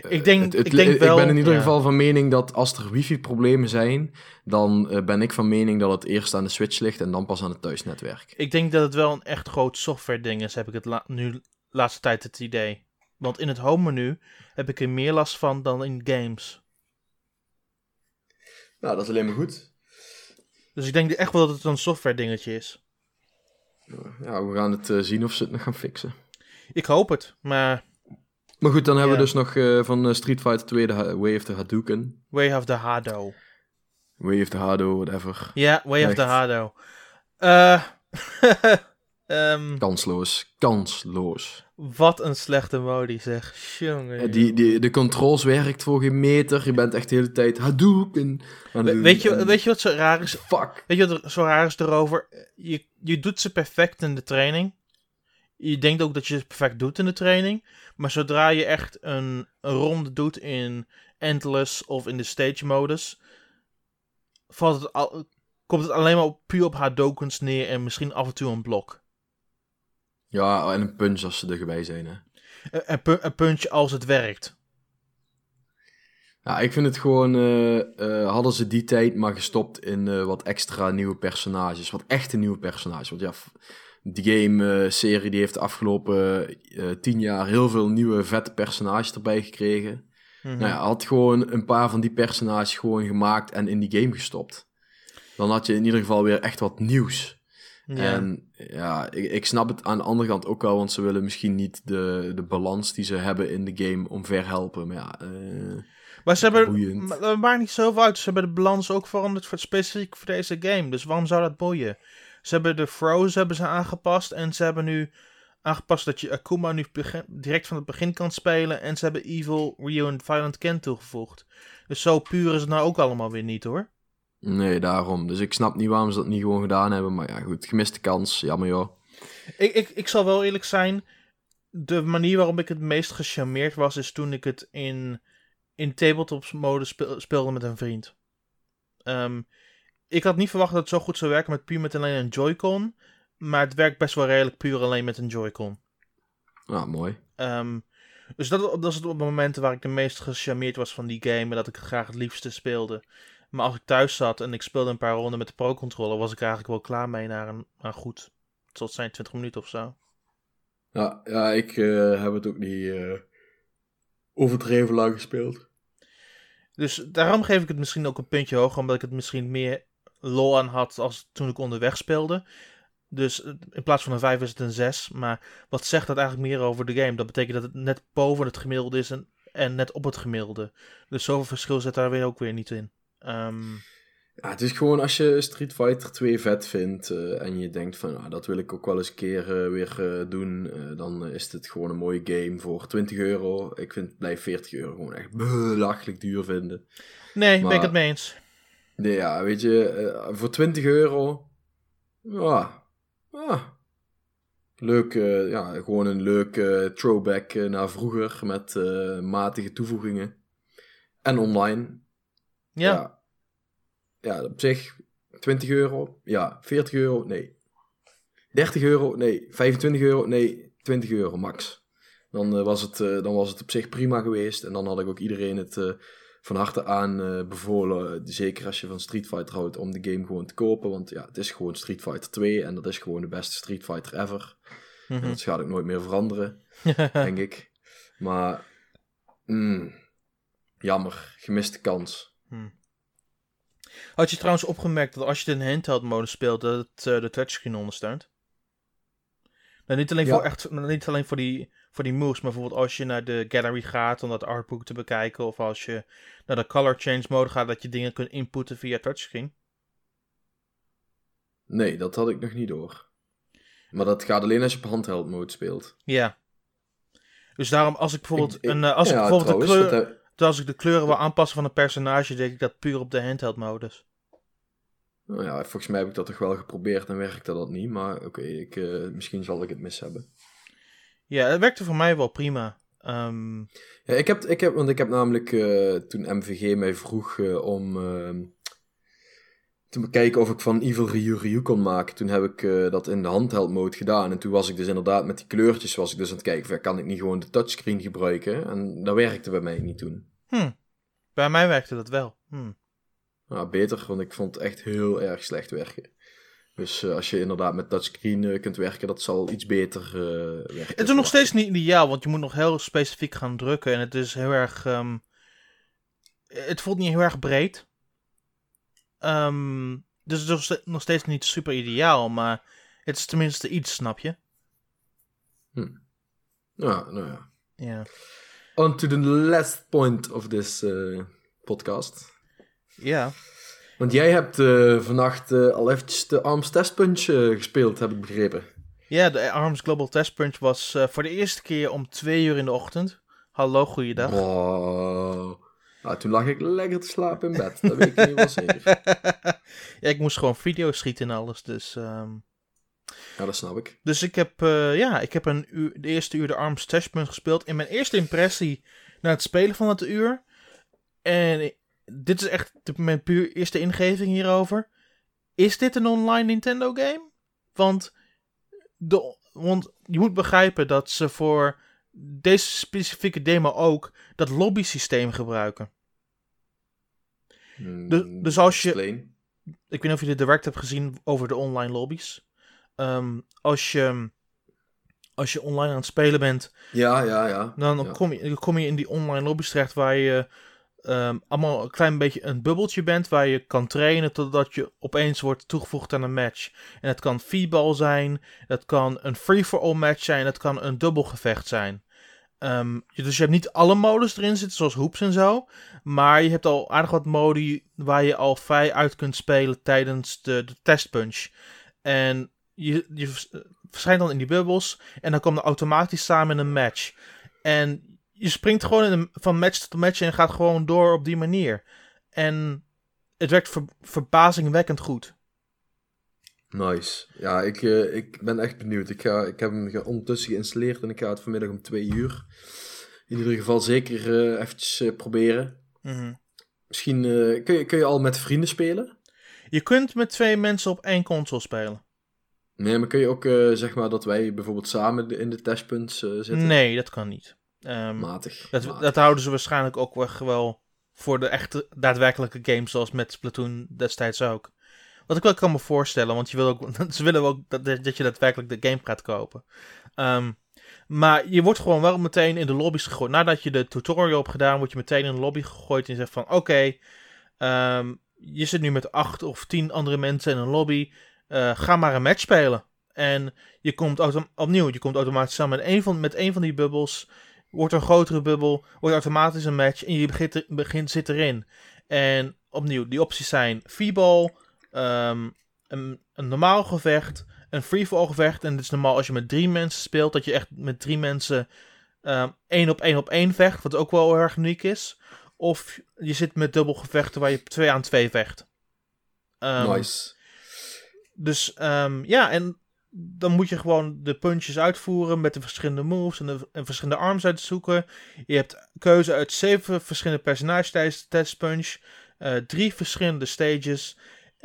ik denk, het, het, ik, denk wel, ik ben in ieder ja. geval van mening dat als er wifi-problemen zijn, dan ben ik van mening dat het eerst aan de Switch ligt en dan pas aan het thuisnetwerk. Ik denk dat het wel een echt groot software ding is, heb ik het la nu laatste tijd het idee. Want in het home menu heb ik er meer last van dan in games. Nou, dat is alleen maar goed. Dus ik denk echt wel dat het een software dingetje is. Ja, we gaan het eh, zien of ze het nog gaan fixen. Ik hoop het, maar Maar goed, dan hebben we dus nog eh, van eh, Street Fighter 2 de Ha- Way of the Hadouken. Way of the Hado. Way of the Hado, whatever. Ja, Way of the. Hado. Eh ehm, Kansloos. Kansloos. wat een slechte modi zeg. Jongen. Eh, die, die, de controls werkt voor geen meter. Je bent echt de hele tijd het We- doen. weet, je, En- weet je wat zo raar is? Fuck. Weet je wat er zo raar is erover? Je, je doet ze perfect in de training. Je denkt ook dat je ze perfect doet in de training. Maar zodra je echt een, een ronde doet in Endless of in de stage modus, valt het al, komt het alleen maar op, puur op Hadokens neer en misschien af en toe een blok. Ja, en een punch als ze erbij zijn, hè. Een, een, pu- een puntje als het werkt. Ja, ik vind het gewoon... eh, eh, hadden ze die tijd maar gestopt in eh, wat extra nieuwe personages. Wat echte nieuwe personages. Want ja, die game-serie die heeft de afgelopen tien jaar heel veel nieuwe vette personages erbij gekregen. Mhm. Nou ja, had gewoon een paar van die personages gewoon gemaakt en in die game gestopt. Dan had je in ieder geval weer echt wat nieuws. Ja. En ja, ik, ik snap het aan de andere kant ook wel, want ze willen misschien niet de, de balans die ze hebben in de game omverhelpen. Maar ja, eh, Maar ze hebben, maar dat maakt niet zoveel uit. Ze hebben de balans ook veranderd voor, specifiek voor deze game. Dus waarom zou dat boeien? Ze hebben de froze hebben ze aangepast. En ze hebben nu aangepast dat je Akuma nu direct van het begin kan spelen. En ze hebben Evil, Ryu en Violent Ken toegevoegd. Dus zo puur is het nou ook allemaal weer niet hoor. Nee, daarom. Dus ik snap niet waarom ze dat niet gewoon gedaan hebben. Maar ja, goed, gemiste kans. Jammer joh. Ik, ik, ik zal wel eerlijk zijn. De manier waarop ik het meest gecharmeerd was, is toen ik het in, in tabletop mode speel- speelde met een vriend. Ehm, ik had niet verwacht dat het zo goed zou werken met puur met alleen een Joy-Con. Maar het werkt best wel redelijk puur alleen met een Joy-Con. Nou, mooi. Ehm, dus dat, dat is het op de momenten waar ik de meest gecharmeerd was van die game. En dat ik het graag het liefste speelde. Maar als ik thuis zat en ik speelde een paar ronden met de Pro-controller, was ik eigenlijk wel klaar mee naar een, goed. Tot zijn 20 minuten of zo. Ja, ja ik eh, heb het ook niet eh, overdreven lang gespeeld. Dus daarom geef ik het misschien ook een puntje hoger, omdat ik het misschien meer lol aan had als toen ik onderweg speelde. Dus eh, in plaats van een 5 is het een 6. Maar wat zegt dat eigenlijk meer over de game? Dat betekent dat het net boven het gemiddelde is en, en net op het gemiddelde. Dus zoveel verschil zit daar weer ook weer niet in. Ehm, Ja, het is gewoon als je Street Fighter 2 vet vindt eh, en je denkt van nou, dat wil ik ook wel eens een keer eh, weer eh, doen, dan is het gewoon een mooie game voor 20 euro. Ik vind blijf 40 euro gewoon echt belachelijk duur vinden. nee, ben Maar- ik het mee eens. Nee, ja, weet je, voor 20 euro, ja. Leuk, ja, gewoon een leuk throwback naar vroeger met matige toevoegingen. En online, Ja, ja. Ja, op zich 20 euro. Ja, 40 euro. Nee. 30 euro. Nee. 25 euro. Nee. 20 euro max. Dan, eh, was het, eh, dan was het op zich prima geweest. En dan had ik ook iedereen het eh, van harte aan bevolen. zeker als je van Street Fighter houdt, om de game gewoon te kopen. Want ja, het is gewoon Street Fighter 2. En dat is gewoon de beste Street Fighter ever. En Mhm. dat gaat ook nooit meer veranderen, denk ik. Maar, mm, jammer. Gemiste kans. Had je trouwens opgemerkt dat als je het in handheld mode speelt, dat het eh, de touchscreen ondersteunt? Nou, niet alleen, Ja. voor, echt, niet alleen voor, die, voor die moves, maar bijvoorbeeld als je naar de gallery gaat om dat artbook te bekijken, of als je naar de color change mode gaat, dat je dingen kunt inputten via touchscreen. Nee, dat had ik nog niet door. Maar dat gaat alleen als je op handheld mode speelt. Ja. Dus daarom, als ik bijvoorbeeld, Ik- ik- een, eh, als ik bijvoorbeeld de trouwens, kleur, heb- als ik de kleuren wil aanpassen van een personage, denk ik dat puur op de handheld modus. nou ja, volgens mij heb ik dat toch wel geprobeerd en werkte dat niet. Maar oké, ik, eh, misschien zal ik het mis hebben. Ja, het werkte voor mij wel prima. Ehm, Ja, ik heb, ik heb, want ik heb namelijk eh, toen MVG mij vroeg eh, om te bekijken of ik van Evil Ryu Ryu kon maken. Toen heb ik eh, dat in de handheld mode gedaan. En toen was ik dus inderdaad met die kleurtjes was ik dus aan het kijken. Van, kan ik niet gewoon de touchscreen gebruiken? En dat werkte bij mij niet toen. hm. Bij mij werkte dat wel. Hm. Nou, beter, want ik vond het echt heel erg slecht werken. Dus eh, als je inderdaad met touchscreen eh, kunt werken, dat zal iets beter werken. Het is nog steeds niet ideaal, want je moet nog heel specifiek gaan drukken. En het is heel erg. ehm, het voelt niet heel erg breed. Ehm, dus het is nog ste- nog steeds niet super ideaal, maar het is tenminste iets, snap je? Ja, nou ja. Ja. On to the last point of this eh, podcast. Ja. Want jij hebt eh, vannacht eh, al eventjes de Arms Test Punch eh, gespeeld, heb ik begrepen. Ja, de ARMS Global Test Punch was voor de eerste keer om twee uur in de ochtend. Hallo, goeiedag. Wow. Nou, toen lag ik lekker te slapen in bed. Dat weet ik niet wel zeker. ja, ik moest gewoon video's schieten en alles, dus... ehm, Ja, dat snap ik. Dus ik heb, eh, ja, ik heb een uur, de eerste uur de ARMS Testpunt gespeeld. In mijn eerste impressie na het spelen van het uur. En dit is echt mijn puur eerste ingeving hierover. Is dit een online Nintendo game? Want, de, want je moet begrijpen dat ze voor deze specifieke demo ook dat lobby systeem gebruiken. Hmm, Dus- dus als je- explain. ik weet niet of je de direct hebt gezien over de online lobby's. Ehm, als, je, als je online aan het spelen bent, Ja, ja, ja. dan Ja. kom, je, kom je in die online lobby's terecht waar je ehm, allemaal een klein beetje een bubbeltje bent waar je kan trainen totdat je opeens wordt toegevoegd aan een match. En het kan feeball zijn, het kan een free-for-all match zijn, het kan een dubbelgevecht zijn. Ehm, dus je hebt niet alle modus erin zitten, zoals hoops en zo. Maar je hebt al aardig wat modi waar je al vrij uit kunt spelen tijdens de, de testpunch. En je, je vers- verschijnt dan in die bubbels en dan komt er automatisch samen in een match. En je springt gewoon van match tot match en gaat gewoon door op die manier. En het werkt ver- verbazingwekkend goed. Nice. Ja, ik, eh, ik ben echt benieuwd. Ik, ga, ik heb hem ondertussen geïnstalleerd en ik ga het vanmiddag om twee uur. In ieder geval zeker eh eventjes eh, proberen. Mhm. Misschien kun, je, kun je al met vrienden spelen? Je kunt met twee mensen op één console spelen. Nee, maar kun je ook zeg maar dat wij bijvoorbeeld samen in de testpunts zitten? Nee, dat kan niet. Ehm, Matig. dat, matig. dat houden ze waarschijnlijk ook wel voor de echte daadwerkelijke games, zoals met Splatoon destijds ook. Wat ik wel kan me voorstellen, want je wil ook, ze willen ook dat, dat je daadwerkelijk de game gaat kopen. Ehm, maar je wordt gewoon wel meteen in de lobby's gegooid. Nadat je de tutorial hebt gedaan, word je meteen in de lobby gegooid en je zegt van oké, ehm, je zit nu met acht of tien andere mensen in een lobby. eh, ga maar een match spelen. En je komt opnieuw, je komt automatisch samen met één van, met van die bubbels. Wordt een grotere bubbel, wordt automatisch een match en je begint, begint zit erin. En opnieuw, die opties zijn freeball, ehm, een, een normaal gevecht, een free-for-all gevecht. En het is normaal als je met drie mensen speelt, dat je echt met drie mensen ehm, één op één op één vecht, wat ook wel heel erg uniek is. Of je zit met dubbel gevechten waar je twee aan twee vecht. Ehm, nice. dus ja, en dan moet je gewoon de punches uitvoeren met de verschillende moves en, de, en verschillende arms uitzoeken. Je hebt keuze uit zeven verschillende personages tijdens de testpunch. eh drie verschillende stages.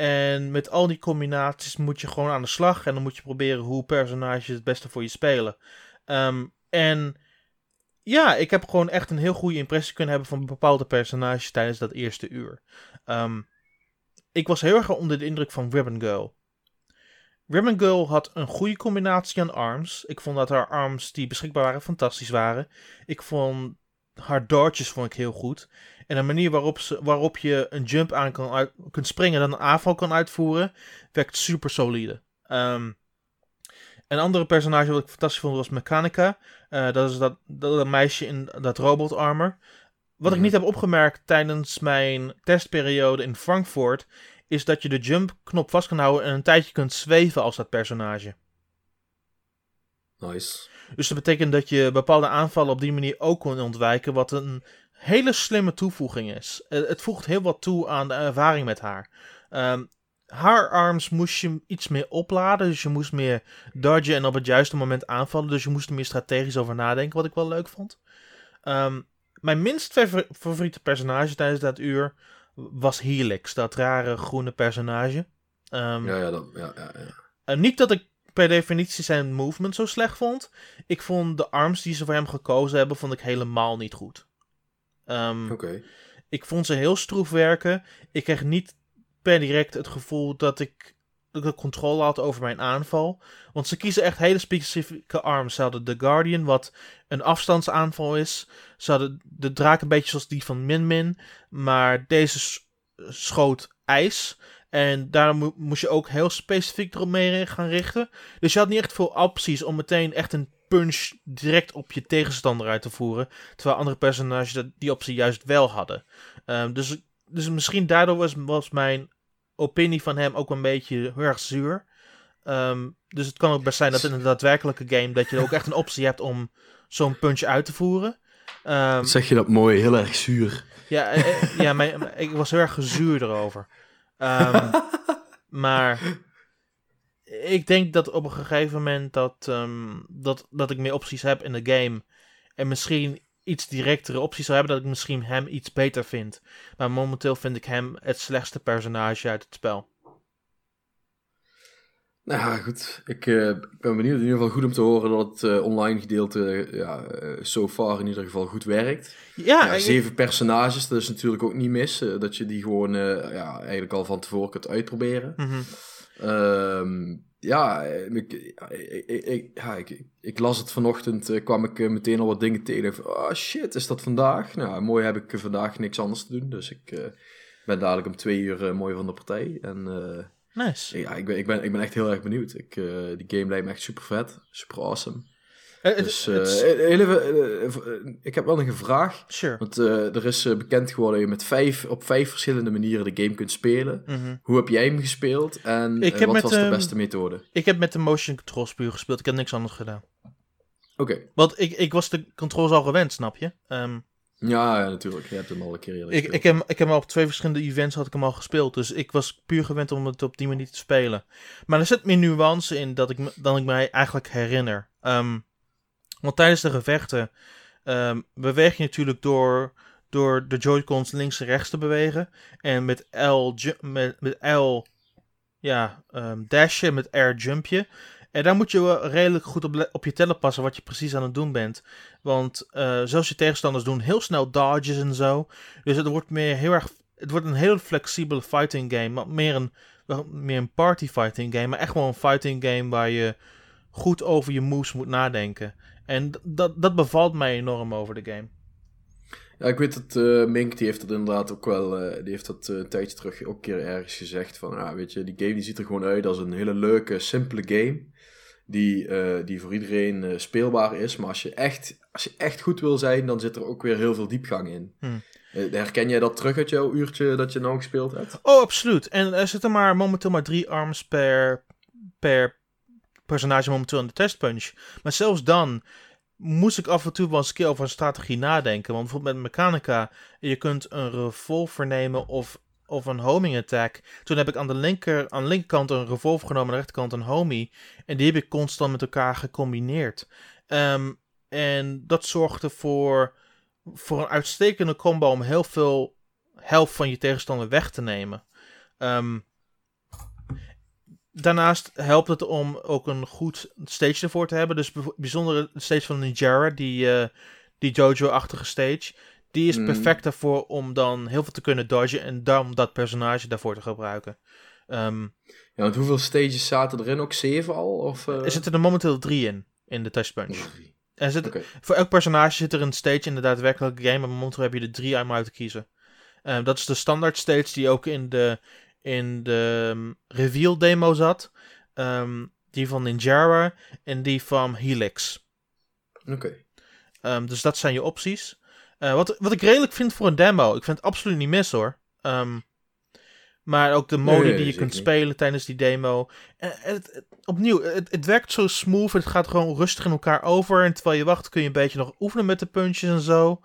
En met al die combinaties moet je gewoon aan de slag. En dan moet je proberen hoe personages het beste voor je spelen. Ehm, en ja, ik heb gewoon echt een heel goede impressie kunnen hebben van bepaalde personages tijdens dat eerste uur. Ehm, ik was heel erg onder de indruk van Ribbon Girl. Ribbon Girl had een goede combinatie aan arms. Ik vond dat haar arms die beschikbaar waren fantastisch waren. Ik vond haar dodges vond ik heel goed. En de manier waarop, ze, waarop je een jump aan kan uit, kunt springen en dan een aanval kan uitvoeren, werkt super solide. Ehm, een andere personage wat ik fantastisch vond was Mechanica. Eh, dat is dat, dat, dat meisje in dat robot armor. Wat ik Mhm. niet heb opgemerkt tijdens mijn testperiode in Frankfurt, is dat je de jump knop vast kan houden en een tijdje kunt zweven als dat personage. Nice. Dus dat betekent dat je bepaalde aanvallen op die manier ook kon ontwijken, wat een hele slimme toevoeging is. Eh, Het voegt heel wat toe aan de ervaring met haar. Ehm, haar arms moest je iets meer opladen, dus je moest meer dodgen en op het juiste moment aanvallen, dus je moest er meer strategisch over nadenken, wat ik wel leuk vond. Ehm, mijn minst favor- favoriete personage tijdens dat uur was Helix, dat rare groene personage. Ehm, Ja, ja, dat, ja, ja, ja. niet dat ik per definitie zijn movement zo slecht vond. Ik vond de arms die ze voor hem gekozen hebben, vond ik helemaal niet goed. Ehm, Oké. Ik vond ze heel stroef werken. Ik kreeg niet per direct het gevoel dat ik de controle had over mijn aanval. Want ze kiezen echt hele specifieke arms. Ze hadden de Guardian, wat een afstandsaanval is. Ze hadden de draak een beetje zoals die van Min Min. Maar deze schoot ijs. En daarom moest je ook heel specifiek erop mee gaan richten. Dus je had niet echt veel opties om meteen echt een punch direct op je tegenstander uit te voeren. Terwijl andere personages die optie juist wel hadden. Um, dus, dus misschien daardoor was, was mijn opinie van hem ook een beetje heel erg zuur. Ehm, dus het kan ook best zijn dat in een daadwerkelijke game dat je ook echt een optie hebt om zo'n punch uit te voeren. Um, zeg je dat mooi, heel erg zuur. Ja, eh, eh, ja mijn, ik was heel erg gezuur erover. Um, maar ik denk dat op een gegeven moment dat, dat, dat ik meer opties heb in de game. En misschien iets directere opties zou hebben, dat ik misschien hem iets beter vind. Maar momenteel vind ik hem het slechtste personage uit het spel. Nou ja, goed. Ik, uh, ben benieuwd. In ieder geval goed om te horen dat het uh, online gedeelte ja, uh, so far in ieder geval goed werkt. Ja, zeven personages, dat is natuurlijk ook niet mis. dat je die gewoon ja, eigenlijk al van tevoren kunt uitproberen. Mm ja, ik, ik, ja ik, ik, las het vanochtend, kwam ik meteen al wat dingen tegen. oh shit, is dat vandaag? Nou, mooi heb ik vandaag niks anders te doen. Dus ik ben dadelijk om twee uur mooi van de partij. En nice. ja, ik ben, ik, ben, ik ben echt heel erg benieuwd. Ik, die game lijkt me echt super vet, super awesome. Uh, dus uh, even, ik heb wel een vraag. Sure. Want er is bekend geworden dat je met vijf, op vijf verschillende manieren de game kunt spelen. Mhm. Hoe heb jij hem gespeeld en wat was de beste methode? Ik heb met de motion controls puur gespeeld. Ik heb niks anders gedaan. Oké. Want ik, ik was de controls al gewend, snap je? Ehm, ja, ja, natuurlijk. Je hebt hem al een keer eerder ik, ik, heb, ik heb hem op twee verschillende events had ik hem al gespeeld. Dus ik was puur gewend om het op die manier te spelen. Maar er zit meer nuance in dat ik, dan ik mij eigenlijk herinner. Um, want tijdens de gevechten um, beweeg je natuurlijk door, door de Joy-Cons links en rechts te bewegen. En met L, met, met L ja, um, dashen, met R jump je. En daar moet je redelijk goed op, op je tellen passen wat je precies aan het doen bent. Want uh, zoals je tegenstanders doen, heel snel dodges en zo. Dus het wordt meer heel erg. Het wordt een heel flexibele fighting game. Maar meer een, meer een party fighting game. Maar echt wel een fighting game waar je goed over je moves moet nadenken. En dat, dat bevalt mij enorm over de game. Ja, ik weet dat uh, Mink, die heeft dat inderdaad ook wel, uh, die heeft dat uh, een tijdje terug ook een keer ergens gezegd van, ah, weet je, die game die ziet er gewoon uit als een hele leuke, simpele game, die, die voor iedereen speelbaar is, maar als je, echt, als je echt goed wil zijn, dan zit er ook weer heel veel diepgang in. Hmm. herken jij dat terug uit jouw uurtje dat je nou gespeeld hebt? Oh, absoluut. En er zitten maar momenteel maar drie arms per, per personage momenteel in de testpunch. Maar zelfs dan moest ik af en toe wel eens een keer over een strategie nadenken. Want bijvoorbeeld met Mechanica, je kunt een revolver nemen of, of een homing attack. Toen heb ik aan de, linker, aan de linkerkant een revolver genomen, aan de rechterkant een homie. En die heb ik constant met elkaar gecombineerd. Um, en dat zorgde voor, voor een uitstekende combo om heel veel helft van je tegenstander weg te nemen. Um, Daarnaast helpt het om ook een goed stage ervoor te hebben. Dus bijzonder de stage van Nijara, die, uh, die Jojo-achtige stage. Die is mm. perfect daarvoor om dan heel veel te kunnen dodgen en dan dat personage daarvoor te gebruiken. Um, ja, want hoeveel stages zaten erin? Ook zeven al? Of, uh... Er zitten er momenteel drie in, in de Touch Punch. Er zit, Voor elk personage zit er een stage in de daadwerkelijke game, maar momenteel heb je er drie om uit te kiezen. Um, dat is de standaard stage die ook in de in de um, reveal demo zat. Um, die van Ninjara en die van Helix. Oké. Um, dus dat zijn je opties. Uh, wat, wat ik redelijk vind voor een demo. Ik vind het absoluut niet mis hoor. maar ook de modi die je kunt spelen tijdens die demo. En, het, opnieuw, het, het, werkt zo smooth. Het gaat gewoon rustig in elkaar over. En terwijl je wacht kun je een beetje nog oefenen met de puntjes en zo.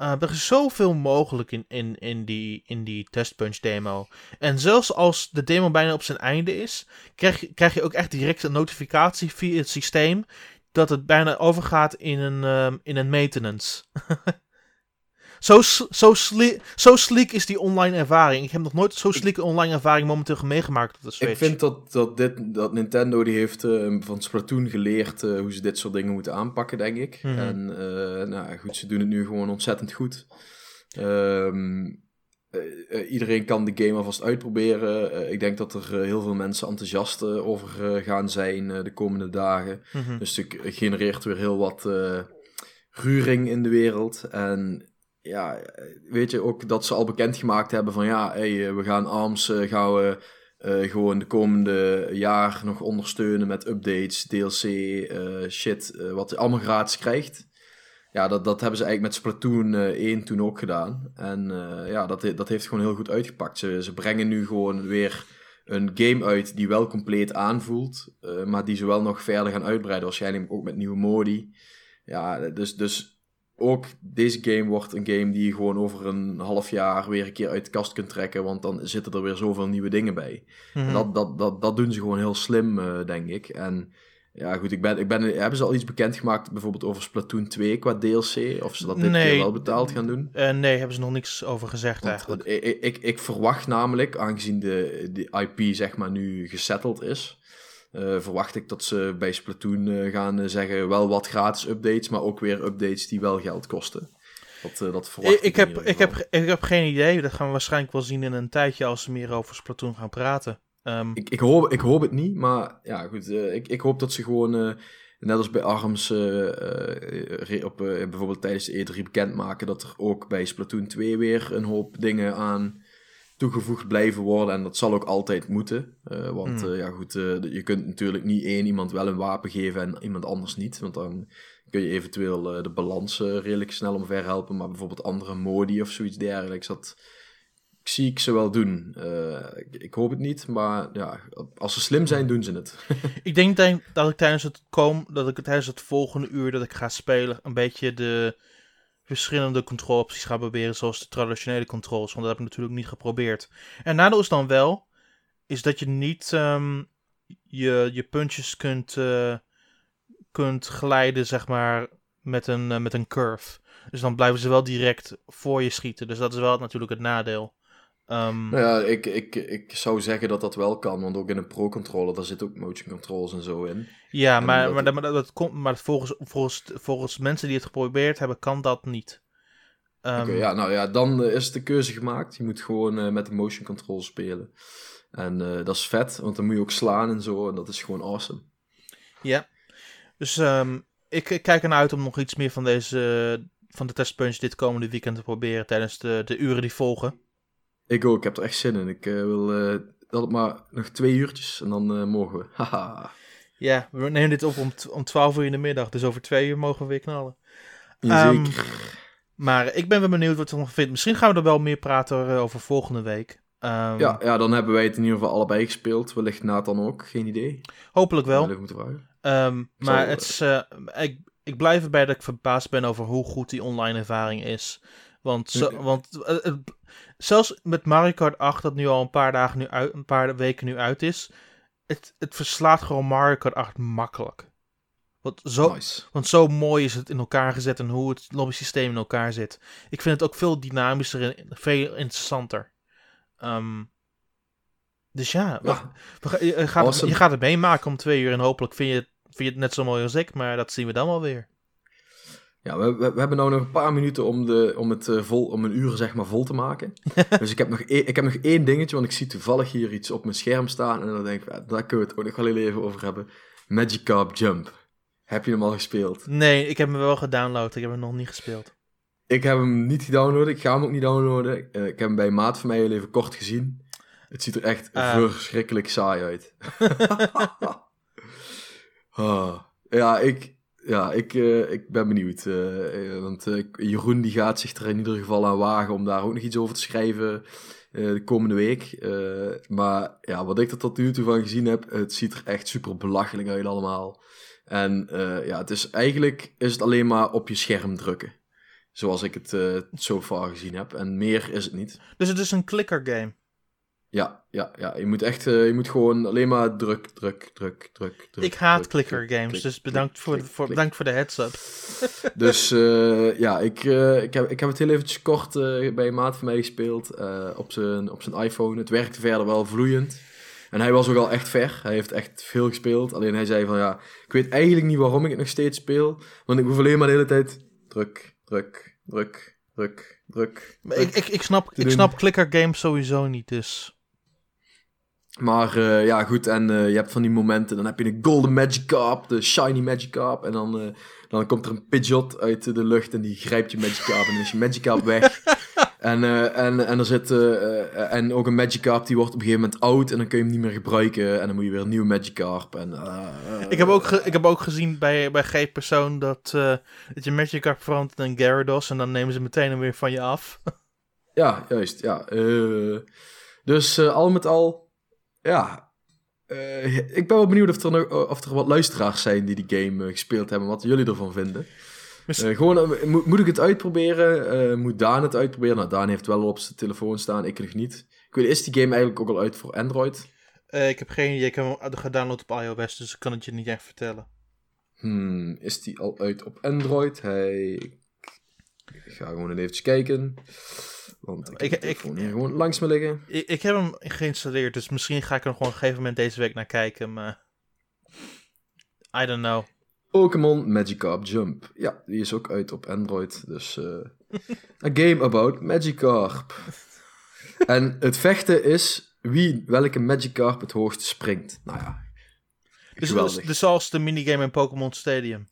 Uh, er is zoveel mogelijk in, in, in, die, in die testpunch demo. En zelfs als de demo bijna op zijn einde is, krijg krijg je ook echt direct een notificatie via het systeem dat het bijna overgaat in een, um, in een maintenance. Zo, zo, sli zo sleek is die online ervaring. Ik heb nog nooit zo'n sleek online ervaring momenteel meegemaakt op de Switch. Ik vind dat, dat, dit, dat Nintendo die heeft uh, van Splatoon geleerd uh, hoe ze dit soort dingen moeten aanpakken, denk ik. Mm -hmm. En uh, nou goed, ze doen het nu gewoon ontzettend goed. Um, eh, iedereen kan de game alvast uitproberen. Eh, ik denk dat er eh, heel veel mensen enthousiast eh, over eh, gaan zijn eh, de komende dagen. Mhm. Dus het genereert weer heel wat eh, ruring in de wereld. En ja, eh, weet je ook dat ze al bekendgemaakt hebben van ja, eh, we gaan ARMS eh, gaan we gewoon de komende jaar nog ondersteunen met updates, DLC, shit, wat je allemaal gratis krijgt. Ja, dat, dat hebben ze eigenlijk met Splatoon eh 1 toen ook gedaan. En ja, dat, dat heeft gewoon heel goed uitgepakt. Ze, ze brengen nu gewoon weer een game uit die wel compleet aanvoelt, maar die ze wel nog verder gaan uitbreiden. Waarschijnlijk ook met nieuwe modi. Ja, dus, dus ook deze game wordt een game die je gewoon over een half jaar weer een keer uit de kast kunt trekken, want dan zitten er weer zoveel nieuwe dingen bij. Mhm. En dat, dat, dat, dat doen ze gewoon heel slim, eh, denk ik. En ja, goed, ik ben, ik ben, hebben ze al iets bekendgemaakt, bijvoorbeeld over Splatoon 2 qua DLC? Of ze dat dit Nee. keer wel betaald gaan doen? Eh, nee, hebben ze nog niks over gezegd Want, eigenlijk. eh, ik, ik, ik verwacht namelijk, aangezien de, de IP zeg maar nu gesetteld is, verwacht ik dat ze bij Splatoon eh, gaan eh, zeggen wel wat gratis updates, maar ook weer updates die wel geld kosten. Dat, eh, dat verwacht Ik, ik, heb, ik, heb, ik heb geen idee. Dat gaan we waarschijnlijk wel zien in een tijdje als ze meer over Splatoon gaan praten. Ehm, Ik, ik, hoop, ik hoop het niet, maar ja, goed. eh, ik, ik hoop dat ze gewoon, eh, net als bij ARMS, eh, eh, op, eh, bijvoorbeeld tijdens de E3 bekendmaken dat er ook bij Splatoon 2 weer een hoop dingen aan toegevoegd blijven worden. En dat zal ook altijd moeten. eh, want Hmm. eh, ja, goed, eh, je kunt natuurlijk niet één iemand wel een wapen geven en iemand anders niet. Want dan kun je eventueel de balans redelijk snel omver helpen. Maar bijvoorbeeld andere modi of zoiets dergelijks, dat zie ik ze wel doen. Ik, ik hoop het niet, maar ja, als ze slim zijn, doen ze het. ik denk denk dat ik tijdens het kom, dat ik tijdens het volgende uur dat ik ga spelen, een beetje de verschillende controleopties ga proberen, zoals de traditionele controls. Want dat heb ik natuurlijk niet geprobeerd. En nadeel is dan wel, is dat je niet ehm, je, je puntjes kunt, eh, kunt glijden, zeg maar, met een, eh, met een curve. Dus dan blijven ze wel direct voor je schieten. Dus dat is wel natuurlijk het nadeel. Ehm, Nou ja, ik, ik, ik zou zeggen dat dat wel kan, want ook in een pro-controller, daar zit ook motion controls en zo in. Ja, maar, dat- maar, dat, maar, dat, dat komt, maar volgens, volgens, volgens mensen die het geprobeerd hebben, kan dat niet. Ehm, Oké, ja, nou ja, dan eh, is de keuze gemaakt. Je moet gewoon eh, met de motion controls spelen. En eh, dat is vet, want dan moet je ook slaan en zo, en dat is gewoon awesome. ja. Dus ehm, ik, ik kijk ernaar uit om nog iets meer van deze van de testpunch dit komende weekend te proberen tijdens de, de uren die volgen. Ik ook, ik heb er echt zin in. Ik eh, wil eh, dat het maar nog twee uurtjes en dan eh, mogen we. Haha. Ja, we nemen dit op om, om 12 uur in de middag, dus over twee uur mogen we weer knallen. Ehm, Zeker. Maar ik ben wel benieuwd wat je ervan vindt. Misschien gaan we er wel meer praten over volgende week. Ehm, ja, ja, dan hebben wij het in ieder geval allebei gespeeld. Wellicht Nathan ook, geen idee. Hopelijk wel. Even moeten vragen. Ehm, maar het is, ik, ik blijf erbij dat ik verbaasd ben over hoe goed die online ervaring is. Want, zo, want eh, het- zelfs met Mario Kart 8, dat nu al een paar, dagen nu uit, een paar weken nu uit is, het, het verslaat gewoon Mario Kart 8 makkelijk. Want zo, Nice. want zo mooi is het in elkaar gezet en hoe het lobby-systeem in elkaar zit. Ik vind het ook veel dynamischer en veel interessanter. Ehm, dus ja, we- Ja, we ga- je, gaat het, je gaat het meemaken om twee uur en hopelijk vind je, vind je het net zo mooi als ik, maar dat zien we dan wel weer. Ja, we, we, we hebben nou nog een paar minuten om, de, om het eh, vol, om een uur zeg maar vol te maken. dus ik heb, nog één, ik heb nog één dingetje, want ik zie toevallig hier iets op mijn scherm staan. En dan denk ik, ja, daar kunnen we het ook nog wel even over hebben. Magikarp Jump. Heb je hem al gespeeld? Nee, ik heb hem wel gedownload, ik heb hem nog niet gespeeld. Ik heb hem niet gedownload, ik ga hem ook niet downloaden. Eh, ik heb hem bij een maat van mij heel even kort gezien. Het ziet er echt Ah. verschrikkelijk saai uit. Ah, ja, ik, ja, ik, eh, ik ben benieuwd. eh, eh, want Jeroen die gaat zich er in ieder geval aan wagen om daar ook nog iets over te schrijven de komende week. Maar ja, wat ik er tot nu toe van gezien heb, het ziet er echt super belachelijk uit allemaal. En ja, het is eigenlijk is het alleen maar op je scherm drukken. Zoals ik het eh so far gezien heb. En meer is het niet. Dus het is een clicker game. Ja, ja, ja. Je moet echt, eh, je moet gewoon alleen maar druk, druk, druk, druk, druk. ik haat druk, clicker druk, games, klik, dus klik, bedankt, voor, klik, voor, bedankt voor de heads-up. Dus eh, ja, ik, eh, ik, heb, ik heb het heel eventjes kort bij een maat van mij gespeeld op, zijn, op zijn iPhone. Het werkte verder wel vloeiend. En hij was ook al echt ver. Hij heeft echt veel gespeeld. Alleen hij zei van ja, ik weet eigenlijk niet waarom ik het nog steeds speel. Want ik hoef alleen maar de hele tijd druk, druk, druk, druk, druk. Maar ik, ik, ik snap, ik snap clicker games sowieso niet, dus... Maar eh, ja, goed. En eh, je hebt van die momenten. Dan heb je de Golden Magikarp, de Shiny Magikarp. En dan, eh, dan komt er een Pidgeot uit de lucht en die grijpt je Magikarp. En dan is je Magikarp weg. en, en, en er zit... en ook een Magikarp die wordt op een gegeven moment oud. En dan kun je hem niet meer gebruiken. En dan moet je weer een nieuwe Magikarp. En, Ik heb ook, ik heb ook gezien bij, bij G-persoon dat, eh, dat je Magikarp verandert in een Gyarados en dan nemen ze meteen hem weer van je af. Ja, juist. Ja. Dus al met al, ja. eh, ik ben wel benieuwd of er, nog, of er wat luisteraars zijn die die game eh, gespeeld hebben. Wat jullie ervan vinden. Eh, gewoon, eh, moet, ik het uitproberen? Eh, moet Daan het uitproberen? Nou, Daan heeft wel op zijn telefoon staan, ik nog niet. Ik weet, is die game eigenlijk ook al uit voor Android? Eh, ik heb geen idee, ik heb hem gedownload op iOS, dus ik kan het je niet echt vertellen. Hmm, is die al uit op Android? Hij... Ik ga gewoon even kijken. Want ik, Ik- ik- gewoon langs me liggen. Ik, ik heb hem geïnstalleerd, dus misschien ga ik er gewoon op een gegeven moment deze week naar kijken, maar... I don't know. Pokémon Magikarp Jump. Ja, die is ook uit op Android. Dus eh a game about Magikarp. en het vechten is wie, welke Magikarp het hoogste springt. Nou ja, Dus, dus, dus zoals de minigame in Pokémon Stadium.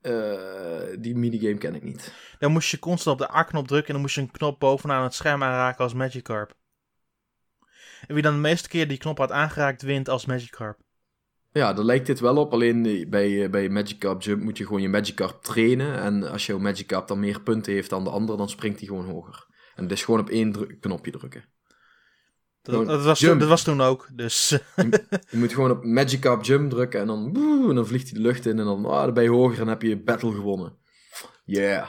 Eh, die minigame ken ik niet. Dan moest je constant op de A-knop drukken en dan moest je een knop bovenaan het scherm aanraken als Magikarp. En wie dan de meeste keer die knop had aangeraakt, wint als Magikarp. Ja, daar lijkt dit wel op. Alleen eh, bij, eh, bij Magikarp Jump moet je gewoon je Magikarp trainen. En als jouw Magikarp dan meer punten heeft dan de andere, dan springt hij gewoon hoger. En het is gewoon op één knopje drukken. Dat, was, toen, dat was toen ook, dus... Je moet gewoon op Magikarp Jump drukken en dan, woe, en dan vliegt hij de lucht in en dan, ah, dan ben je hoger en dan heb je battle gewonnen. Yeah.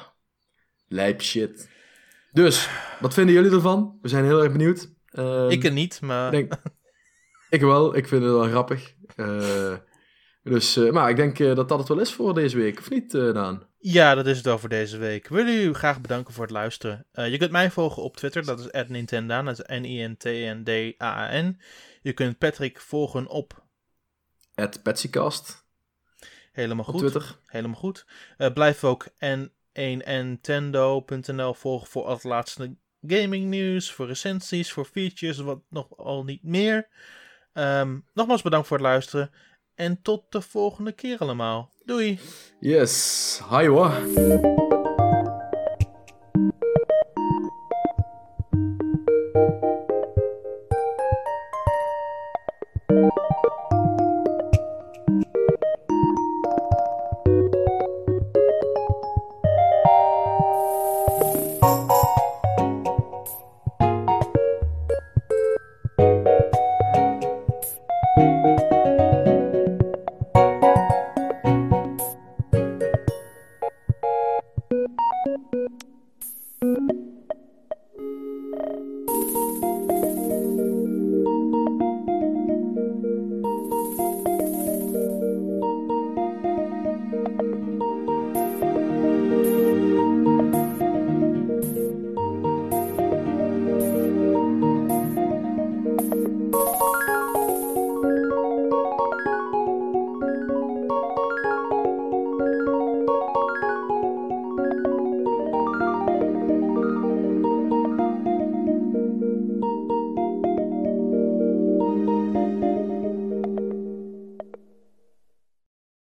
Lijp shit. Dus, wat vinden jullie ervan? We zijn heel erg benieuwd. Ehm, ik er niet, maar... denk, ik wel, ik vind het wel grappig. Eh, dus, eh, maar ik denk eh, dat dat het wel is voor deze week, of niet, Daan? Ja, dat is het wel voor deze week. We willen u graag bedanken voor het luisteren. Eh, je kunt mij volgen op Twitter, dat is @nintendaan, dat is N-I-N-T-N-D-A-A-N. Je kunt Patrick volgen op At Petsycast helemaal op goed. Twitter. Helemaal goed. Eh, blijf ook n1nintendo.nl volgen voor al het laatste gaming nieuws, voor recensies, voor features, wat nog al niet meer. Ehm, nogmaals bedankt voor het luisteren en tot de volgende keer allemaal. Doei! Yes, hoor.